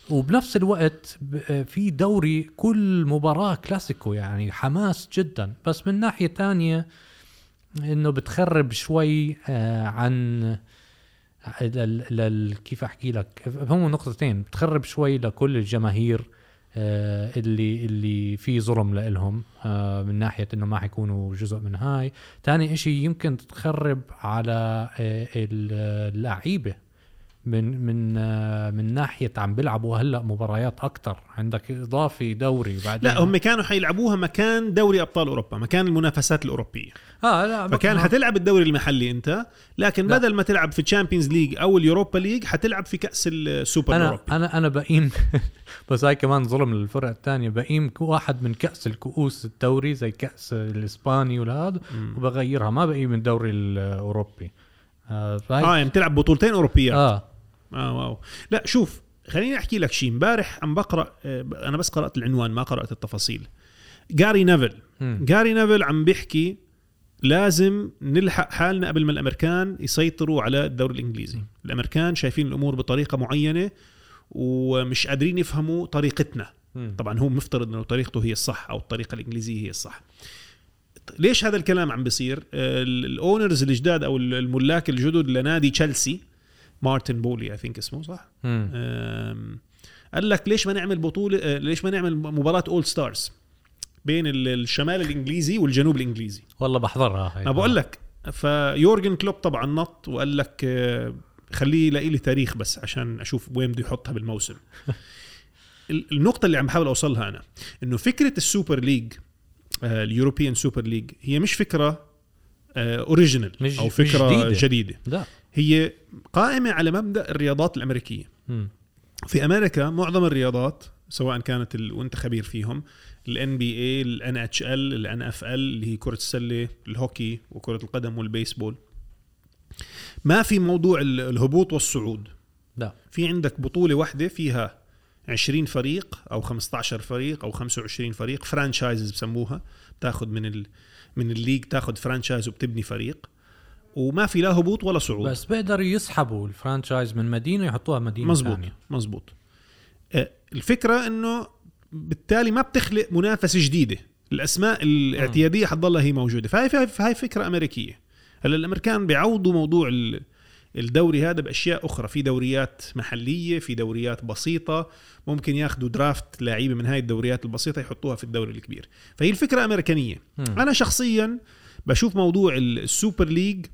[SPEAKER 2] وبنفس الوقت آه، في دوري كل مباراة كلاسيكو يعني حماس جدا. بس من ناحية تانية إنه بتخرب شوي آه، عن. لل... كيف أحكي لك؟ هم نقطتين بتخرب شوي لكل الجماهير آه، اللي اللي في ظلم آه، من ناحية إنه ما حيكونوا جزء من هاي. تاني إشي يمكن تخرب على آه، اللعيبة. من من آه، من ناحية عم بيلعبوا هلأ مباريات أكثر عندك إضافي دوري بعدين.
[SPEAKER 1] لا هم كانوا حيلعبوها مكان دوري أبطال أوروبا مكان المنافسات الأوروبية.
[SPEAKER 2] آه لا
[SPEAKER 1] فكان حتلعب الدوري المحلي أنت لكن
[SPEAKER 2] لا.
[SPEAKER 1] بدل ما تلعب في Champions League أو ال Europa League حتلعب في كأس السوبر
[SPEAKER 2] أنا
[SPEAKER 1] الأوروبي.
[SPEAKER 2] أنا أنا بقيم بس هاي كمان ظلم للفرق الثانية بقيم واحد من كأس الكؤوس الدوري زي كأس الإسباني والهذا. وبغيرها. ما بقيم الدوري الأوروبي. آه,
[SPEAKER 1] آه يعني بتلعب بطولتين أوروبيات.
[SPEAKER 2] آه.
[SPEAKER 1] آه واو. لا شوف خليني أحكي لك شيء امبارح عم بقرأ آه، أنا بس قرأت العنوان ما قرأت التفاصيل. جاري نيفل. جاري نيفل عم بيحكي لازم نلحق حالنا قبل ما الأمريكان يسيطروا على الدوري الإنجليزي. الأمريكان شايفين الأمور بطريقة معينة ومش قادرين يفهموا طريقتنا. طبعا هو مفترض إنه طريقته هي الصح أو الطريقة الإنجليزية هي الصح. ليش هذا الكلام عم بيصير؟ آه، ال- ال owners الجداد أو الملاك الجدد لنادي تشيلسي مارتن بولي I think اسمه صح؟ قال لك ليش ما نعمل بطولة آه، ليش ما نعمل مباراة all stars بين ال- الشمال الإنجليزي والجنوب الإنجليزي؟
[SPEAKER 2] والله بحضرها هاي.
[SPEAKER 1] ما بقول لك فيورجن كلوب طبعا نط وقال لك آه، خليه يلاقي لي تاريخ بس عشان أشوف وين بده يحطها بالموسم. ال- النقطة اللي عم بحاول أوصلها أنا إنه فكرة ال Super League آه، ال European Super League هي مش فكرة original
[SPEAKER 2] مش-
[SPEAKER 1] أو
[SPEAKER 2] مش
[SPEAKER 1] فكره
[SPEAKER 2] جديدة.
[SPEAKER 1] جديدة.
[SPEAKER 2] لا.
[SPEAKER 1] هي قائمة على مبدأ الرياضات الأمريكية.
[SPEAKER 2] مم.
[SPEAKER 1] في أمريكا معظم الرياضات سواء كانت ال... وأنت خبير فيهم ال NBA ال NHL ال NFL اللي هي كرة السلة الهوكي وكرة القدم والبيسبول. ما في موضوع ال- الهبوط والصعود.
[SPEAKER 2] لا.
[SPEAKER 1] في عندك بطولة واحدة فيها 20 فريق أو 15 فريق أو 25 فريق franchises بسموها بتاخذ من ال... من ال league تاخذ franchise وبتبني فريق. وما في لا هبوط ولا صعود.
[SPEAKER 2] بس بيقدروا يسحبوا ال franchise من مدينة يحطوها مدينة
[SPEAKER 1] مزبوط
[SPEAKER 2] ثانية.
[SPEAKER 1] مزبوط. آه، الفكرة إنه بالتالي ما بتخلق منافسة جديدة. الأسماء الاعتيادية حتضلها هي موجودة. فهي فهي فكرة أمريكية. هلا الأمريكان بيعوضوا موضوع ال- الدوري هذا بأشياء أخرى. في دوريات محلية في دوريات بسيطة. ممكن ياخذوا draft لعيبة من هاي الدوريات البسيطة يحطوها في الدوري الكبير. فهي الفكرة أمريكانية.
[SPEAKER 2] مم.
[SPEAKER 1] أنا شخصيا بشوف موضوع ال- ال Super League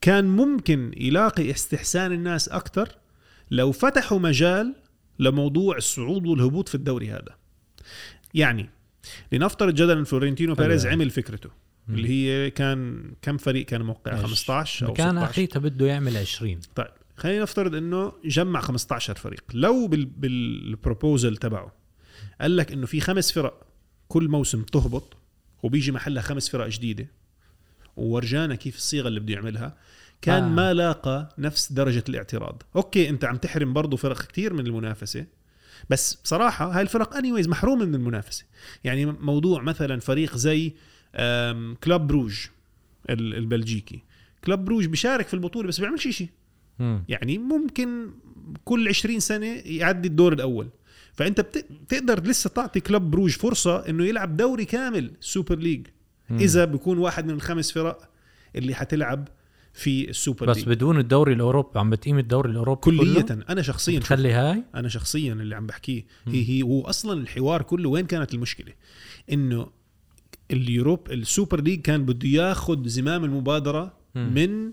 [SPEAKER 1] كان ممكن يلاقي استحسان الناس أكثر لو فتحوا مجال لموضوع الصعود والهبوط في الدوري هذا. يعني لنفترض جدلا فلورنتينو بيريز
[SPEAKER 2] يعني.
[SPEAKER 1] عمل فكرته اللي هي كان كم فريق كان موقع؟ 15 أو
[SPEAKER 2] كان
[SPEAKER 1] 16
[SPEAKER 2] اخيتها بده يعمل 20
[SPEAKER 1] طيب خلينا نفترض إنه جمع 15 فريق. لو بال بال proposal تبعه قال لك إنه في خمس فرق كل موسم تهبط وبيجي محلها خمس فرق جديدة وورجانا كيف الصيغة اللي بده يعملها كان
[SPEAKER 2] آه.
[SPEAKER 1] ما لاقى نفس درجة الاعتراض أوكي أنت عم تحرم برضه فرق كتير من المنافسة بس بصراحة هاي الفرق anyways محرومة من المنافسة يعني موضوع مثلا فريق زي آم، كلوب بروج ال- البلجيكي كلوب بروج بيشارك في البطولة بس بيعملش شيء. يعني ممكن كل 20 سنة يعدي الدور الأول فأنت بت- بتقدر لسه تعطي كلوب بروج فرصة إنه يلعب دوري كامل Super
[SPEAKER 2] League.
[SPEAKER 1] إذا بيكون واحد من الخمس فرق اللي حتلعب في السوبر
[SPEAKER 2] بس
[SPEAKER 1] ليج.
[SPEAKER 2] بدون الدوري الأوروبي عم بتقيم الدوري الأوروبي
[SPEAKER 1] كليه
[SPEAKER 2] كله؟
[SPEAKER 1] أنا شخصيا
[SPEAKER 2] بتخلي هاي؟
[SPEAKER 1] أنا شخصيا اللي عم بحكيه هي هي هو أصلا الحوار كله وين كانت المشكلة؟ إنه ال Europe ال Super League كان بده ياخذ زمام المبادرة
[SPEAKER 2] مم.
[SPEAKER 1] من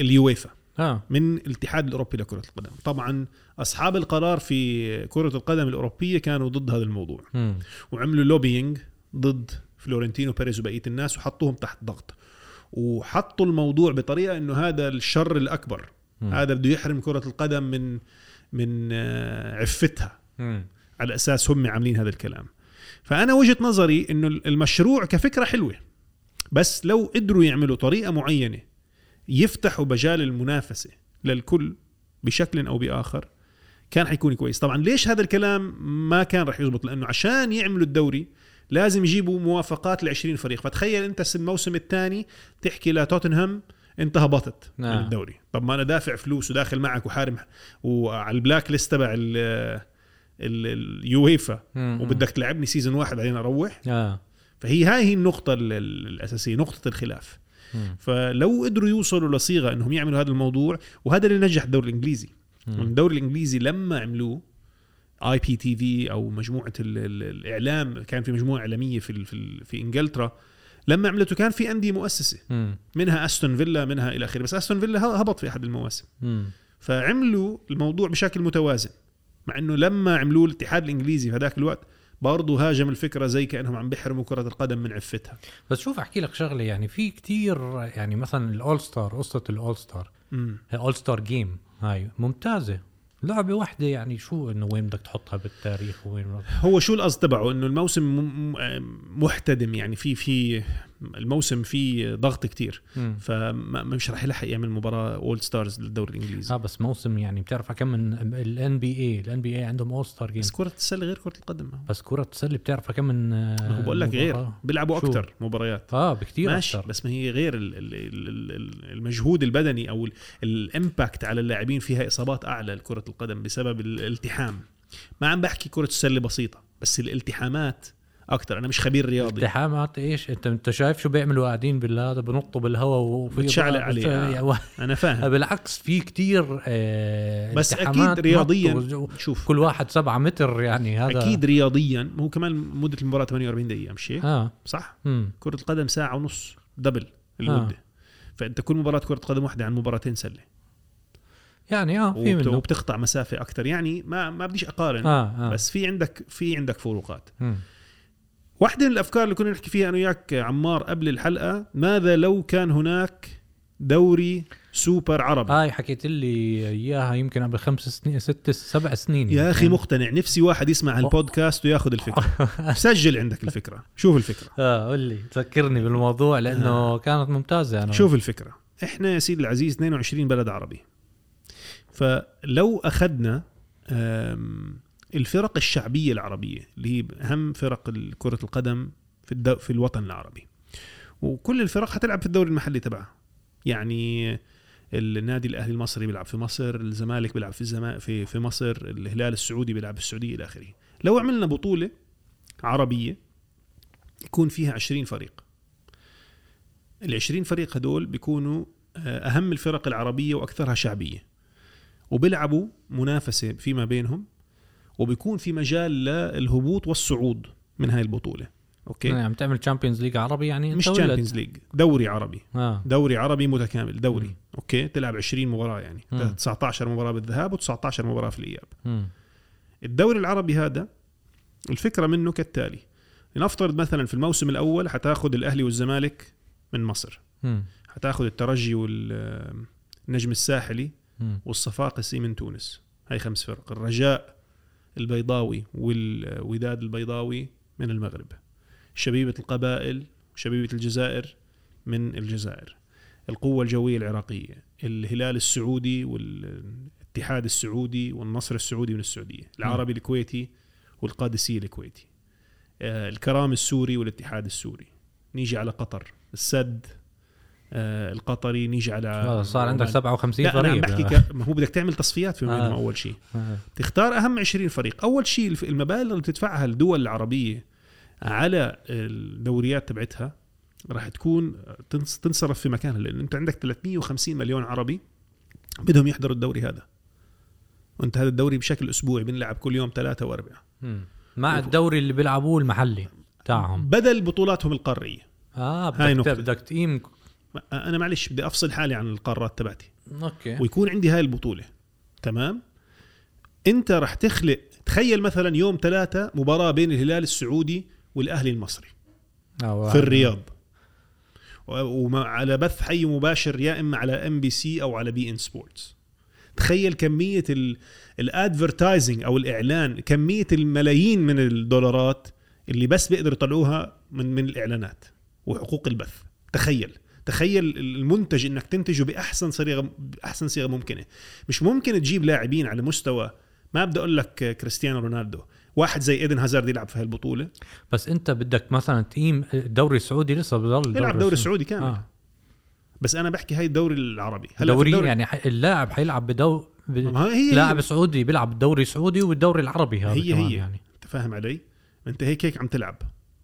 [SPEAKER 1] اليويفا
[SPEAKER 2] آه.
[SPEAKER 1] من الاتحاد الأوروبي لكرة القدم. طبعا أصحاب القرار في كرة القدم الأوروبية كانوا ضد هذا الموضوع.
[SPEAKER 2] مم.
[SPEAKER 1] وعملوا lobbying ضد فلورنتينو بيريز وبقية الناس وحطوهم تحت ضغط. وحطوا الموضوع بطريقة إنه هذا الشر الأكبر.
[SPEAKER 2] مم.
[SPEAKER 1] هذا بده يحرم كرة القدم من من آه، عفتها.
[SPEAKER 2] مم.
[SPEAKER 1] على أساس هم عاملين هذا الكلام. فأنا وجهة نظري إنه المشروع كفكرة حلوة. بس لو قدروا يعملوا طريقة معينة يفتحوا مجال المنافسة للكل بشكل أو بآخر كان حيكون كويس. طبعا ليش هذا الكلام ما كان رح يزبط؟ لأنه عشان يعملوا الدوري لازم يجيبوا موافقات ل 20 فريق فتخيل أنت الموسم الثاني تحكي لتوتنهام انت هبطت من
[SPEAKER 2] نعم.
[SPEAKER 1] الدوري طب ما أنا دافع فلوس وداخل معك وحارم وعلى ال blacklist تبع ال- ال- اليويفا. وبدك تلعبني season واحد بعدين أروح
[SPEAKER 2] آه
[SPEAKER 1] فهي هاي هي النقطة ال- ال- الأساسية نقطة الخلاف
[SPEAKER 2] مم.
[SPEAKER 1] فلو قدروا يوصلوا لصيغة أنهم يعملوا هذا الموضوع وهذا اللي نجح الدوري الإنجليزي
[SPEAKER 2] مم.
[SPEAKER 1] الدوري الإنجليزي لما عملوه ITV أو مجموعة ال ال الإعلام. كان في مجموعة إعلامية في في, في إنجلترا. لما عملته كان في أندية
[SPEAKER 2] مؤسسة.
[SPEAKER 1] منها أستون فيلا منها إلى آخره. بس أستون فيلا هبط في أحد المواسم. فعملوا الموضوع بشكل متوازن. مع إنه لما عملوه الاتحاد الإنجليزي في هذاك الوقت برضه هاجم الفكرة زي كأنهم عم بيحرموا كرة القدم من عفويتها.
[SPEAKER 2] بس شوف أحكي لك شغلة. يعني في كتير يعني مثلا ال all-star قصة ال
[SPEAKER 1] all-star.
[SPEAKER 2] ال all-star game. هاي ممتازة. لعبة واحدة يعني شو إنه وين بدك تحطها بالتاريخ وين
[SPEAKER 1] هو شو القصد تبعه؟ إنه الموسم م- محتدم يعني في في الموسم فيه ضغط كتير. فمش راح يلحق يعمل مباراة all-stars للدوري الإنجليزي.
[SPEAKER 2] آه بس موسم يعني بتعرف كم من ال NBA ال NBA عندهم all-star game
[SPEAKER 1] بس كرة السلة غير كرة القدم.
[SPEAKER 2] بس كرة السلة بتعرف كم من آه،
[SPEAKER 1] هو بقول لك غير؟ بيلعبوا؟ أكثر مباريات.
[SPEAKER 2] آه بكثير
[SPEAKER 1] ماشي
[SPEAKER 2] أكثر
[SPEAKER 1] بس ما هي غير ال- ال- ال- ال- المجهود البدني أو ال- ال impact على اللاعبين فيها إصابات أعلى لكرة القدم بسبب الالتحام. ما عم بحكي كرة السلة بسيطة بس الالتحامات أكثر أنا مش خبير رياضي.
[SPEAKER 2] التحامات إيش؟ انت أنت شايف شو بيعملوا قاعدين بالهذا؟ بنطوا بالهواء وفي
[SPEAKER 1] بتشعلق
[SPEAKER 2] بقى-
[SPEAKER 1] عليه.
[SPEAKER 2] يعني
[SPEAKER 1] أنا فاهم.
[SPEAKER 2] بالعكس في كتير آه
[SPEAKER 1] بس أكيد رياضيا شوف.
[SPEAKER 2] كل واحد سبعة متر يعني هذا
[SPEAKER 1] أكيد رياضيا. هو كمان مدة المباراة 48 دقيقة مش هيك؟
[SPEAKER 2] آه.
[SPEAKER 1] صح.
[SPEAKER 2] مم.
[SPEAKER 1] كرة القدم ساعة ونص دبل المده فأنت كل مباراة كرة قدم واحدة عن مباراتين سلة.
[SPEAKER 2] يعني آه في منه.
[SPEAKER 1] وبتقطع مسافة أكثر يعني ما ما بديش أقارن
[SPEAKER 2] آه آه.
[SPEAKER 1] بس في عندك في عندك فروقات.
[SPEAKER 2] مم.
[SPEAKER 1] واحدة من الأفكار اللي كنا نحكي فيها أنا وياك عمار قبل الحلقة ماذا لو كان هناك دوري سوبر عربي؟
[SPEAKER 2] هاي حكيت لي إياها يمكن قبل خمس سنين ست سبع سنين
[SPEAKER 1] يا أخي
[SPEAKER 2] يعني.
[SPEAKER 1] مقتنع نفسي واحد يسمع هالبودكاست وياخذ الفكرة. سجل عندك الفكرة شوف الفكرة.
[SPEAKER 2] آه قول لي تذكرني بالموضوع لأنه كانت ممتازة أنا.
[SPEAKER 1] شوف الفكرة. إحنا يا سيدي العزيز 22 بلد عربي. فلو أخذنا الفرق الشعبية العربية اللي هي أهم فرق كرة القدم في الدو في الوطن العربي. وكل الفرق حتلعب في الدوري المحلي تبعها. يعني النادي الأهلي المصري بيلعب في مصر الزمالك بيلعب في الزما في في مصر الهلال السعودي بيلعب في السعودية إلى آخره. لو عملنا بطولة عربية يكون فيها 20 فريق. ال 20 فريق هدول بيكونوا آه، أهم الفرق العربية وأكثرها شعبية. وبيلعبوا منافسة فيما بينهم وبيكون في مجال للهبوط والصعود من هاي البطولة أوكي
[SPEAKER 2] يعني عم تعمل Champions League عربي يعني
[SPEAKER 1] مش. تشامبيونز ليج دوري عربي
[SPEAKER 2] آه
[SPEAKER 1] دوري عربي متكامل دوري
[SPEAKER 2] مم.
[SPEAKER 1] أوكي تلعب 20 مباراة يعني
[SPEAKER 2] مم.
[SPEAKER 1] 19 مباراة بالذهاب و19 مباراة في الإياب
[SPEAKER 2] مم.
[SPEAKER 1] الدوري العربي هذا الفكرة منه كالتالي لنفترض مثلا في الموسم الأول حتاخذ الأهلي والزمالك من مصر
[SPEAKER 2] مم.
[SPEAKER 1] حتاخذ الترجي والنجم الساحلي. والصفاقسي من تونس هاي خمس فرق الرجاء البيضاوي والوداد البيضاوي من المغرب شبيبة القبائل وشبيبة الجزائر من الجزائر القوة الجوية العراقية الهلال السعودي والاتحاد السعودي والنصر السعودي من السعودية العربي الكويتي والقادسية الكويتي. آه، الكرام السوري والاتحاد السوري. نيجي على قطر السد القطري نيجي على
[SPEAKER 2] آه، صار عندك
[SPEAKER 1] عمان.
[SPEAKER 2] 57
[SPEAKER 1] لا أنا عم
[SPEAKER 2] فريق
[SPEAKER 1] بحكي ك... ما هو بدك تعمل تصفيات في
[SPEAKER 2] آه.
[SPEAKER 1] آه. أول شيء
[SPEAKER 2] آه.
[SPEAKER 1] تختار أهم 20 فريق أول شيء المبالغ اللي بتدفعها الدول العربية على الدوريات تبعتها راح تكون تنص- تنصرف في مكانها لأن أنت عندك 350 مليون عربي بدهم يحضروا الدوري هذا وأنت هذا الدوري بشكل أسبوعي بنلعب كل يوم ثلاثة وأربعة
[SPEAKER 2] مم. مع الدوري اللي بيلعبوه المحلي تاعهم
[SPEAKER 1] بدل بطولاتهم
[SPEAKER 2] القارية
[SPEAKER 1] آه
[SPEAKER 2] بدك. بدك تقيم
[SPEAKER 1] أنا معلش بدي أفصل حالي عن القارات تبعتي.
[SPEAKER 2] أوكي.
[SPEAKER 1] ويكون عندي هاي البطولة. تمام؟ أنت رح تخلق تخيل مثلا يوم ثلاثة مباراة بين الهلال السعودي والأهلي المصري.
[SPEAKER 2] آه،
[SPEAKER 1] في الرياض. وعلى بث حي مباشر يا إما على MBC أو على beIN Sports تخيل كمية ال advertising أو الإعلان كمية الملايين من الدولارات اللي بس بيقدروا يطلعوها من من الإعلانات وحقوق البث. تخيل. تخيل المنتج إنك تنتجه بأحسن صيغة بأحسن صيغة ممكنة. مش ممكن تجيب لاعبين على مستوى ما بدي أقول لك كريستيانو رونالدو واحد زي إيدن هازارد يلعب في هالبطولة.
[SPEAKER 2] بس أنت بدك مثلا تقيم الدوري السعودي لسه بضل
[SPEAKER 1] يلعب دوري سعودي كامل.
[SPEAKER 2] آه.
[SPEAKER 1] بس أنا بحكي هاي الدوري العربي. هلا
[SPEAKER 2] دوري
[SPEAKER 1] الدوري-
[SPEAKER 2] يعني اللاعب حيلعب بدو ب...
[SPEAKER 1] هي هي
[SPEAKER 2] لاعب سعودي بيلعب بالدوري السعودي والدوري العربي هذا
[SPEAKER 1] هي هي.
[SPEAKER 2] يعني.
[SPEAKER 1] انت فاهم علي؟ أنت هيك هيك عم تلعب.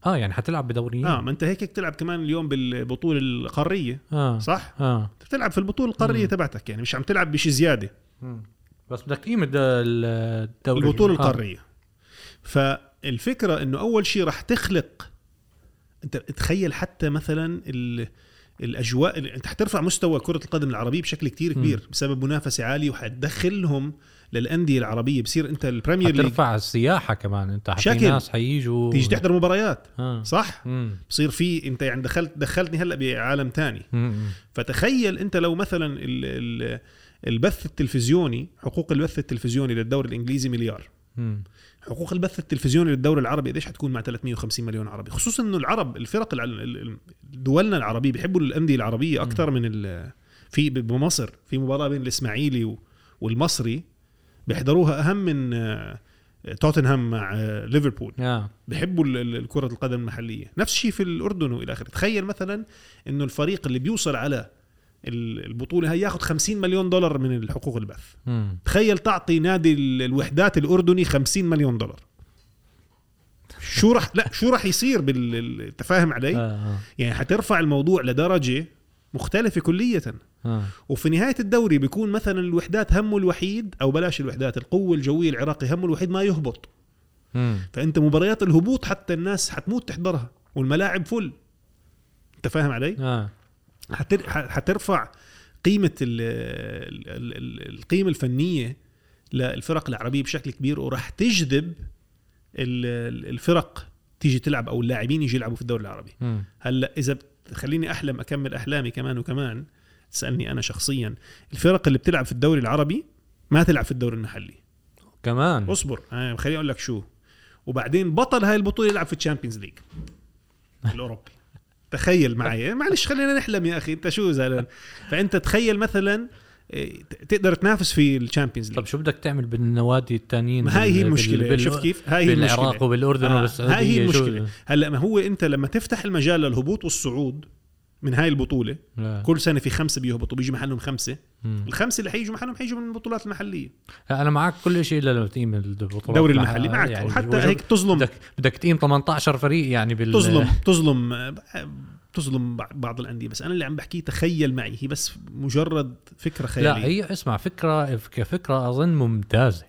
[SPEAKER 2] آه يعني حتلعب بدوريين
[SPEAKER 1] آه ما أنت هيك هيك تلعب كمان اليوم بالبطولة القارية
[SPEAKER 2] آه
[SPEAKER 1] صح؟
[SPEAKER 2] آه
[SPEAKER 1] انت بتلعب في البطولة القارية
[SPEAKER 2] مم.
[SPEAKER 1] تبعتك يعني مش عم تلعب بشي زيادة
[SPEAKER 2] مم. بس بدك الد- الدوري
[SPEAKER 1] البطولة
[SPEAKER 2] آه.
[SPEAKER 1] القارية فالفكرة إنه أول شيء راح تخلق أنت تخيل حتى مثلا ال... الأجواء أنت حترفع مستوى كرة القدم العربية بشكل كتير كبير بسبب منافسة عالية وحتدخلهم للأندية العربية. بصير أنت ال Premier League
[SPEAKER 2] حترفع السياحة كمان. أنت
[SPEAKER 1] شكل.
[SPEAKER 2] ناس حييجوا.
[SPEAKER 1] تيجي تحضر مباريات.
[SPEAKER 2] آه.
[SPEAKER 1] صح؟
[SPEAKER 2] مم.
[SPEAKER 1] بصير في أنت يعني دخلت دخلتني هلأ بعالم تاني.
[SPEAKER 2] مم.
[SPEAKER 1] فتخيل أنت لو مثلا ال ال البث التلفزيوني حقوق البث التلفزيوني للدوري الإنجليزي مليار.
[SPEAKER 2] مم.
[SPEAKER 1] حقوق البث التلفزيوني للدوري العربي قديش حتكون مع 350 مليون عربي؟ خصوصا إنه العرب الفرق دولنا العربيه بيحبوا الأندية العربية أكثر من في بمصر. في مباراة بين الإسماعيلي والمصري. بيحضروها أهم من آه، توتنهام مع آه، ليفربول. بيحبوا ال- ال- الكرة القدم المحلية نفس الشيء في الأردن وإلى آخره تخيل مثلا أنه الفريق اللي بيوصل على ال- البطولة هي ياخذ 50 مليون دولار من الحقوق البث
[SPEAKER 2] مم.
[SPEAKER 1] تخيل تعطي نادي ال- الوحدات الأردني 50 مليون دولار شو رح لا شو رح يصير بال ال- أنت فاهم علي
[SPEAKER 2] آه. آه.
[SPEAKER 1] يعني حترفع الموضوع لدرجة مختلفة كلية
[SPEAKER 2] آه.
[SPEAKER 1] وفي نهاية الدوري بيكون مثلا الوحدات همه الوحيد أو بلاش الوحدات القوة الجوية العراقي همه الوحيد ما يهبط
[SPEAKER 2] مم.
[SPEAKER 1] فأنت مباريات الهبوط حتى الناس حتموت تحضرها والملاعب فل أنت فاهم علي
[SPEAKER 2] آه.
[SPEAKER 1] حتر... حترفع قيمة ال... ال... ال... القيمة الفنية للفرق العربية بشكل كبير وراح تجذب ال... ال- الفرق تيجي تلعب أو اللاعبين يجي يلعبوا في الدوري العربي. هلأ إذا خليني أحلم أكمل أحلامي كمان وكمان. تسألني أنا شخصيا. الفرق اللي بتلعب في الدوري العربي ما تلعب في الدوري المحلي.
[SPEAKER 2] كمان.
[SPEAKER 1] اصبر. آه خليني أقول لك شو. وبعدين بطل هاي البطولة يلعب في ال Champions League الأوروبي. تخيل معي. معلش خلينا نحلم يا أخي. أنت شو زعلان فأنت تخيل مثلا تقدر تنافس في ال Champions
[SPEAKER 2] طب
[SPEAKER 1] League.
[SPEAKER 2] شو بدك تعمل بالنوادي التانيين؟
[SPEAKER 1] ما هاي هي المشكلة.
[SPEAKER 2] بال-
[SPEAKER 1] شفت كيف؟ هاي هي
[SPEAKER 2] بالعراق وبالأردن
[SPEAKER 1] آه، هاي هي
[SPEAKER 2] شو-
[SPEAKER 1] المشكلة. هلا ما هو انت لما تفتح المجال للهبوط والصعود من هاي البطولة
[SPEAKER 2] لا.
[SPEAKER 1] كل سنة في خمسة بيهبطوا بيجي محلهم خمسة.
[SPEAKER 2] مم.
[SPEAKER 1] الخمسة اللي حيجوا محلهم حيجوا من البطولات المحلية.
[SPEAKER 2] أنا معك كل شيء إلا لما تقيم البطولات
[SPEAKER 1] الدوري المحلي معك.
[SPEAKER 2] يعني
[SPEAKER 1] وحتى
[SPEAKER 2] وجو-
[SPEAKER 1] هيك تظلم.
[SPEAKER 2] بدك بدك تقيم 18 فريق يعني بال
[SPEAKER 1] تظلم تظلم. تظلم بعض الأندية. بس أنا اللي عم بحكيه تخيل معي. هي بس مجرد فكرة خيالية.
[SPEAKER 2] لا هي اسمع فكره كفكرة أظن ممتازة.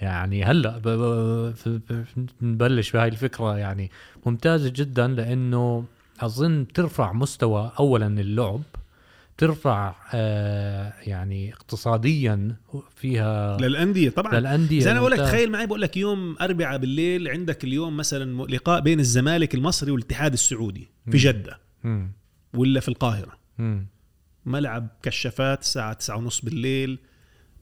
[SPEAKER 2] يعني هلأ ب- ب- ف- ب- نبلش بهاي الفكرة. يعني ممتازة جدا لأنه أظن ترفع مستوى اولا اللعب ترفع آه يعني اقتصاديا فيها
[SPEAKER 1] للأندية طبعا.
[SPEAKER 2] للأندية
[SPEAKER 1] زي أنا بقول لك. تخيل معي بقول لك يوم أربعة بالليل عندك اليوم مثلا لقاء بين الزمالك المصري والاتحاد السعودي في
[SPEAKER 2] جدة.
[SPEAKER 1] ولا في القاهرة
[SPEAKER 2] مم.
[SPEAKER 1] ملعب كشافات الساعة 9 ونص بالليل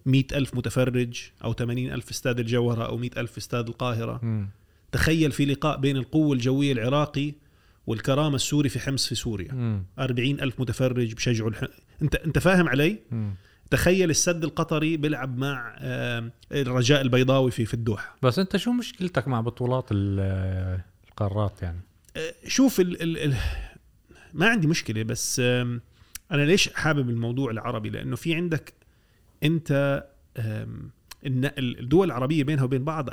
[SPEAKER 1] مئة ألف متفرج أو 80 ألف استاد الجوهرة أو مئة ألف استاد القاهرة
[SPEAKER 2] مم.
[SPEAKER 1] تخيل في لقاء بين القوة الجوية العراقي والكرامة السوري في حمص في سوريا
[SPEAKER 2] مم.
[SPEAKER 1] 40 ألف متفرج بشجعوا الح... أنت أنت فاهم علي
[SPEAKER 2] مم.
[SPEAKER 1] تخيل السد القطري بيلعب مع آه، الرجاء البيضاوي في في الدوحة
[SPEAKER 2] بس أنت شو مشكلتك مع بطولات ال- القارات يعني
[SPEAKER 1] آه، شوف ال... ال... ما عندي مشكلة بس أنا ليش حابب الموضوع العربي لأنه في عندك أنت الدول العربية بينها وبين بعض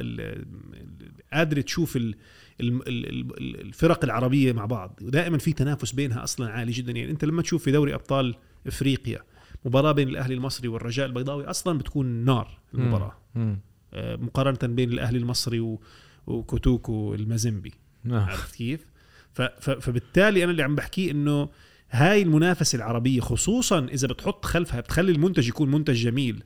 [SPEAKER 1] ال- ال- قادرة تشوف ال- ال- ال- ال- الفرق العربية مع بعض ودائما في تنافس بينها أصلا عالي جدا يعني أنت لما تشوف في دوري أبطال إفريقيا مباراة بين الأهلي المصري والرجاء البيضاوي أصلا بتكون نار المباراة
[SPEAKER 2] مم.
[SPEAKER 1] آه، مقارنة بين الأهلي المصري وكوتوكو ومازيمبي
[SPEAKER 2] آه.
[SPEAKER 1] عرفت كيف؟ فبالتالي أنا اللي عم بحكيه إنه هاي المنافسة العربية خصوصا إذا بتحط خلفها بتخلي المنتج يكون منتج جميل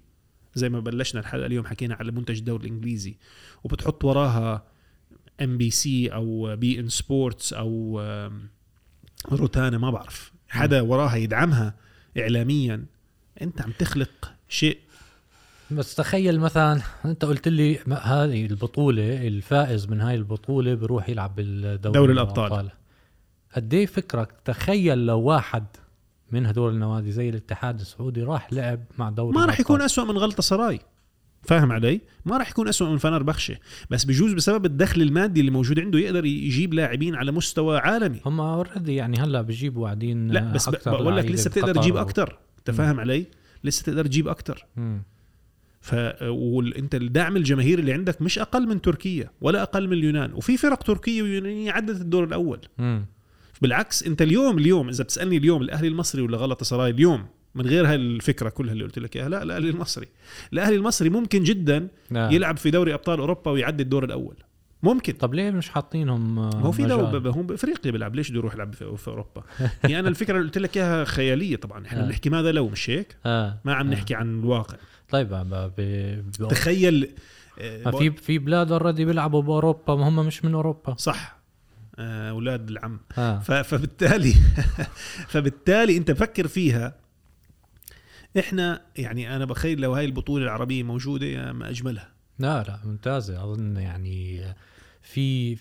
[SPEAKER 1] زي ما بلشنا الحلقة اليوم حكينا على منتج الدوري الإنجليزي وبتحط وراها MBC أو beIN Sports أو روتانا ما بعرف حدا وراها يدعمها اعلاميا أنت عم تخلق شيء
[SPEAKER 2] بس تخيل مثلا أنت قلت لي هذه البطولة الفائز من هاي البطولة بيروح يلعب بالدوري
[SPEAKER 1] دوري الأبطال.
[SPEAKER 2] قد إيه فكرك تخيل لو واحد من هدول النوادي زي الاتحاد السعودي راح لعب مع دوري
[SPEAKER 1] ما راح يكون. أسوأ من غلطة سراي فاهم علي؟ ما راح يكون أسوأ من فنر بخشة بس بجوز بسبب الدخل المادي اللي موجود عنده يقدر يجيب لاعبين على مستوى عالمي
[SPEAKER 2] هم already يعني هلأ بجيبوا قاعدين
[SPEAKER 1] لا بس بقول لك لسه بتقدر تجيب أنت
[SPEAKER 2] مم.
[SPEAKER 1] فاهم علي؟ لسه تقدر تجيب
[SPEAKER 2] مم.
[SPEAKER 1] ف وانت الدعم الجماهيري اللي عندك مش أقل من تركيا ولا أقل من اليونان وفي فرق تركية ويونانية عدت الدور الأول
[SPEAKER 2] مم.
[SPEAKER 1] بالعكس انت اليوم اليوم إذا بتسألني اليوم الأهلي المصري ولا غلطة سراي اليوم من غير هاي الفكرة كلها اللي قلت لك إياها لا الأهلي المصري الأهلي المصري ممكن جدا
[SPEAKER 2] لا.
[SPEAKER 1] يلعب في دوري أبطال أوروبا ويعدي الدور الأول ممكن
[SPEAKER 2] طب ليه مش حاطينهم آه،
[SPEAKER 1] هو في؟ دوري هو بأفريقيا بيلعب ليش بده يروح يلعب في, في أوروبا يعني أنا الفكرة اللي قلت لك إياها خيالية طبعا إحنا
[SPEAKER 2] آه.
[SPEAKER 1] بنحكي ماذا لو مش هيك
[SPEAKER 2] آه.
[SPEAKER 1] ما عم
[SPEAKER 2] آه.
[SPEAKER 1] نحكي عن الواقع
[SPEAKER 2] طيب. ب...
[SPEAKER 1] تخيل آه،
[SPEAKER 2] ما في في بلاد اوريدي بيلعبوا بأوروبا ما هم مش من أوروبا.
[SPEAKER 1] صح. آه، أولاد العم.
[SPEAKER 2] آه.
[SPEAKER 1] ف- فبالتالي فبالتالي أنت فكر فيها. إحنا يعني أنا بخيل لو هاي البطولة العربية موجودة ما أجملها.
[SPEAKER 2] لا لا ممتازة. أظن يعني في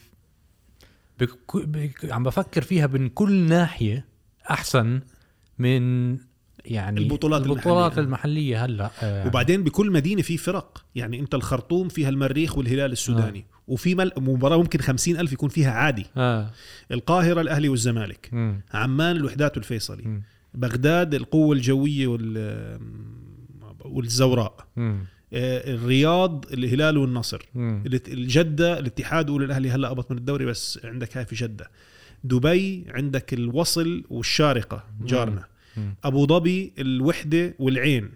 [SPEAKER 2] بك... بك... عم بفكر فيها من كل ناحية أحسن من يعني
[SPEAKER 1] البطولات
[SPEAKER 2] البطولات
[SPEAKER 1] المحلية.
[SPEAKER 2] المحلية هلأ آه،
[SPEAKER 1] وبعدين بكل مدينة في فرق يعني أنت الخرطوم فيها المريخ والهلال السوداني وفي مل... مباراة ممكن خمسين ألف يكون فيها عادي
[SPEAKER 2] آه
[SPEAKER 1] القاهرة الأهلي والزمالك
[SPEAKER 2] مم.
[SPEAKER 1] عمان الوحدات والفيصلي
[SPEAKER 2] مم.
[SPEAKER 1] بغداد القوة الجوية وال والزوراء
[SPEAKER 2] مم.
[SPEAKER 1] آه، الرياض الهلال والنصر. الات- الجدة الاتحاد والاهلي هلأ هبط من الدوري بس عندك هاي في جدة دبي عندك الوصل والشارقة جارنا
[SPEAKER 2] مم.
[SPEAKER 1] أبو ظبي الوحدة والعين.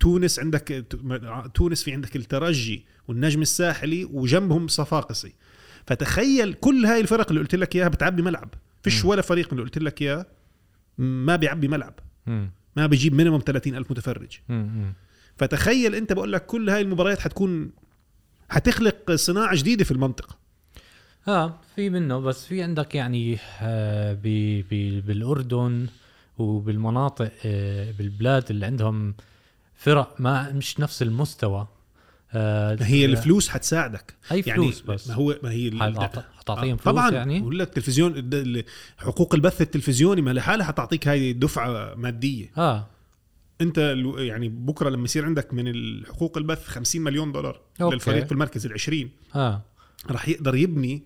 [SPEAKER 1] تونس عندك تونس في عندك الترجي والنجم الساحلي وجنبهم صفاقسي. فتخيل كل هاي الفرق اللي قلت لك إياها بتعبي ملعب. فيش. ولا فريق من اللي قلت لك إياه ما بيعبي ملعب. ما بيجيب minimum 30 ألف متفرج. فتخيل أنت بقول لك كل هاي المباريات حتكون حتخلق صناعة جديدة في المنطقة.
[SPEAKER 2] آه في منه بس في عندك يعني آه ب ب بالأردن وبالمناطق آه بالبلاد اللي عندهم فرق ما مش نفس المستوى. آه
[SPEAKER 1] هي الفلوس حتساعدك
[SPEAKER 2] أي فلوس
[SPEAKER 1] يعني
[SPEAKER 2] بس.
[SPEAKER 1] ما هو ما هي ال-
[SPEAKER 2] حتعط- حتعطيهم
[SPEAKER 1] آه،
[SPEAKER 2] فلوس
[SPEAKER 1] طبعا
[SPEAKER 2] يعني؟
[SPEAKER 1] بقول لك ال- حقوق البث التلفزيوني ما لحالها حتعطيك هاي دفعة
[SPEAKER 2] مادية.
[SPEAKER 1] آه. أنت يعني بكرة لما يصير عندك من الحقوق البث 50 مليون دولار
[SPEAKER 2] أوكي.
[SPEAKER 1] للفريق في المركز العشرين
[SPEAKER 2] آه.
[SPEAKER 1] راح يقدر يبني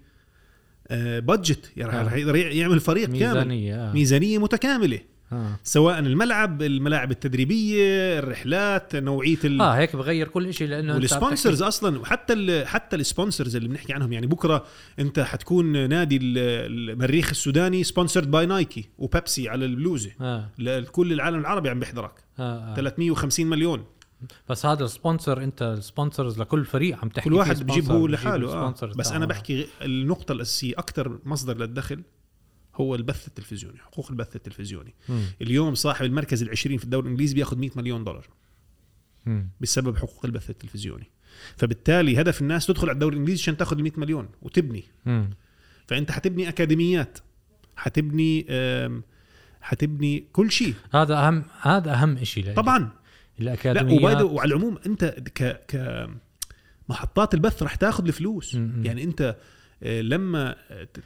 [SPEAKER 1] budget يعني
[SPEAKER 2] آه.
[SPEAKER 1] راح يقدر يعمل فريق كامل.
[SPEAKER 2] ميزانية آه,
[SPEAKER 1] ميزانية متكاملة.
[SPEAKER 2] آه.
[SPEAKER 1] سواء الملعب الملاعب التدريبية الرحلات نوعية ال...
[SPEAKER 2] آه هيك بغير كل شيء لأنه وال
[SPEAKER 1] sponsors أصلا وحتى ال حتى ال sponsors اللي بنحكي عنهم يعني بكرة أنت حتكون نادي ال- المريخ السوداني sponsored by Nike و Pepsi على
[SPEAKER 2] البلوزة. آه.
[SPEAKER 1] لكل العالم العربي عم بيحضرك.
[SPEAKER 2] آه, آه.
[SPEAKER 1] 350 مليون.
[SPEAKER 2] بس هذا ال sponsor انت ال sponsors لكل فريق عم تحكي
[SPEAKER 1] كل واحد بجيب
[SPEAKER 2] sponsor،
[SPEAKER 1] هو
[SPEAKER 2] بجيب
[SPEAKER 1] لحاله آه. بس
[SPEAKER 2] أنا.
[SPEAKER 1] بحكي النقطة الاساسيه أكثر مصدر للدخل هو البث التلفزيوني حقوق البث التلفزيوني
[SPEAKER 2] مم.
[SPEAKER 1] اليوم صاحب المركز العشرين في الدوري الإنجليزي بياخذ 100 مليون دولار
[SPEAKER 2] مم.
[SPEAKER 1] بسبب حقوق البث التلفزيوني فبالتالي هدف الناس تدخل على الدوري الإنجليزي عشان تاخذ ال 100 مليون وتبني
[SPEAKER 2] مم.
[SPEAKER 1] فأنت حتبني أكاديميات حتبني حتبني كل شيء
[SPEAKER 2] هذا أهم هذا أهم شيء لإلي.
[SPEAKER 1] لا
[SPEAKER 2] الاكاديميات
[SPEAKER 1] وبايده وعلى العموم أنت ك ك محطات البث رح تاخذ الفلوس
[SPEAKER 2] م- م.
[SPEAKER 1] يعني أنت آه، لما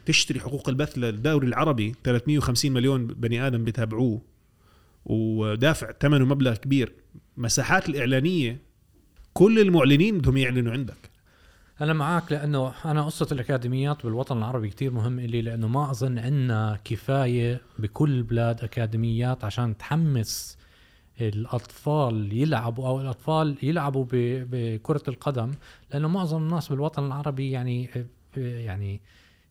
[SPEAKER 1] تشتري حقوق البث للدوري العربي 350 مليون بني آدم بيتابعوه ودافع ثمنه مبلغ كبير مساحات الإعلانية كل المعلنين بدهم يعلنوا عندك.
[SPEAKER 2] أنا معك لأنه أنا قصة الأكاديميات بالوطن العربي كتير مهم إلي لأنه ما أظن عندنا كفاية بكل البلاد أكاديميات عشان تحمس الأطفال يلعبوا أو الأطفال يلعبوا بكرة القدم لأنه معظم الناس بالوطن العربي يعني يعني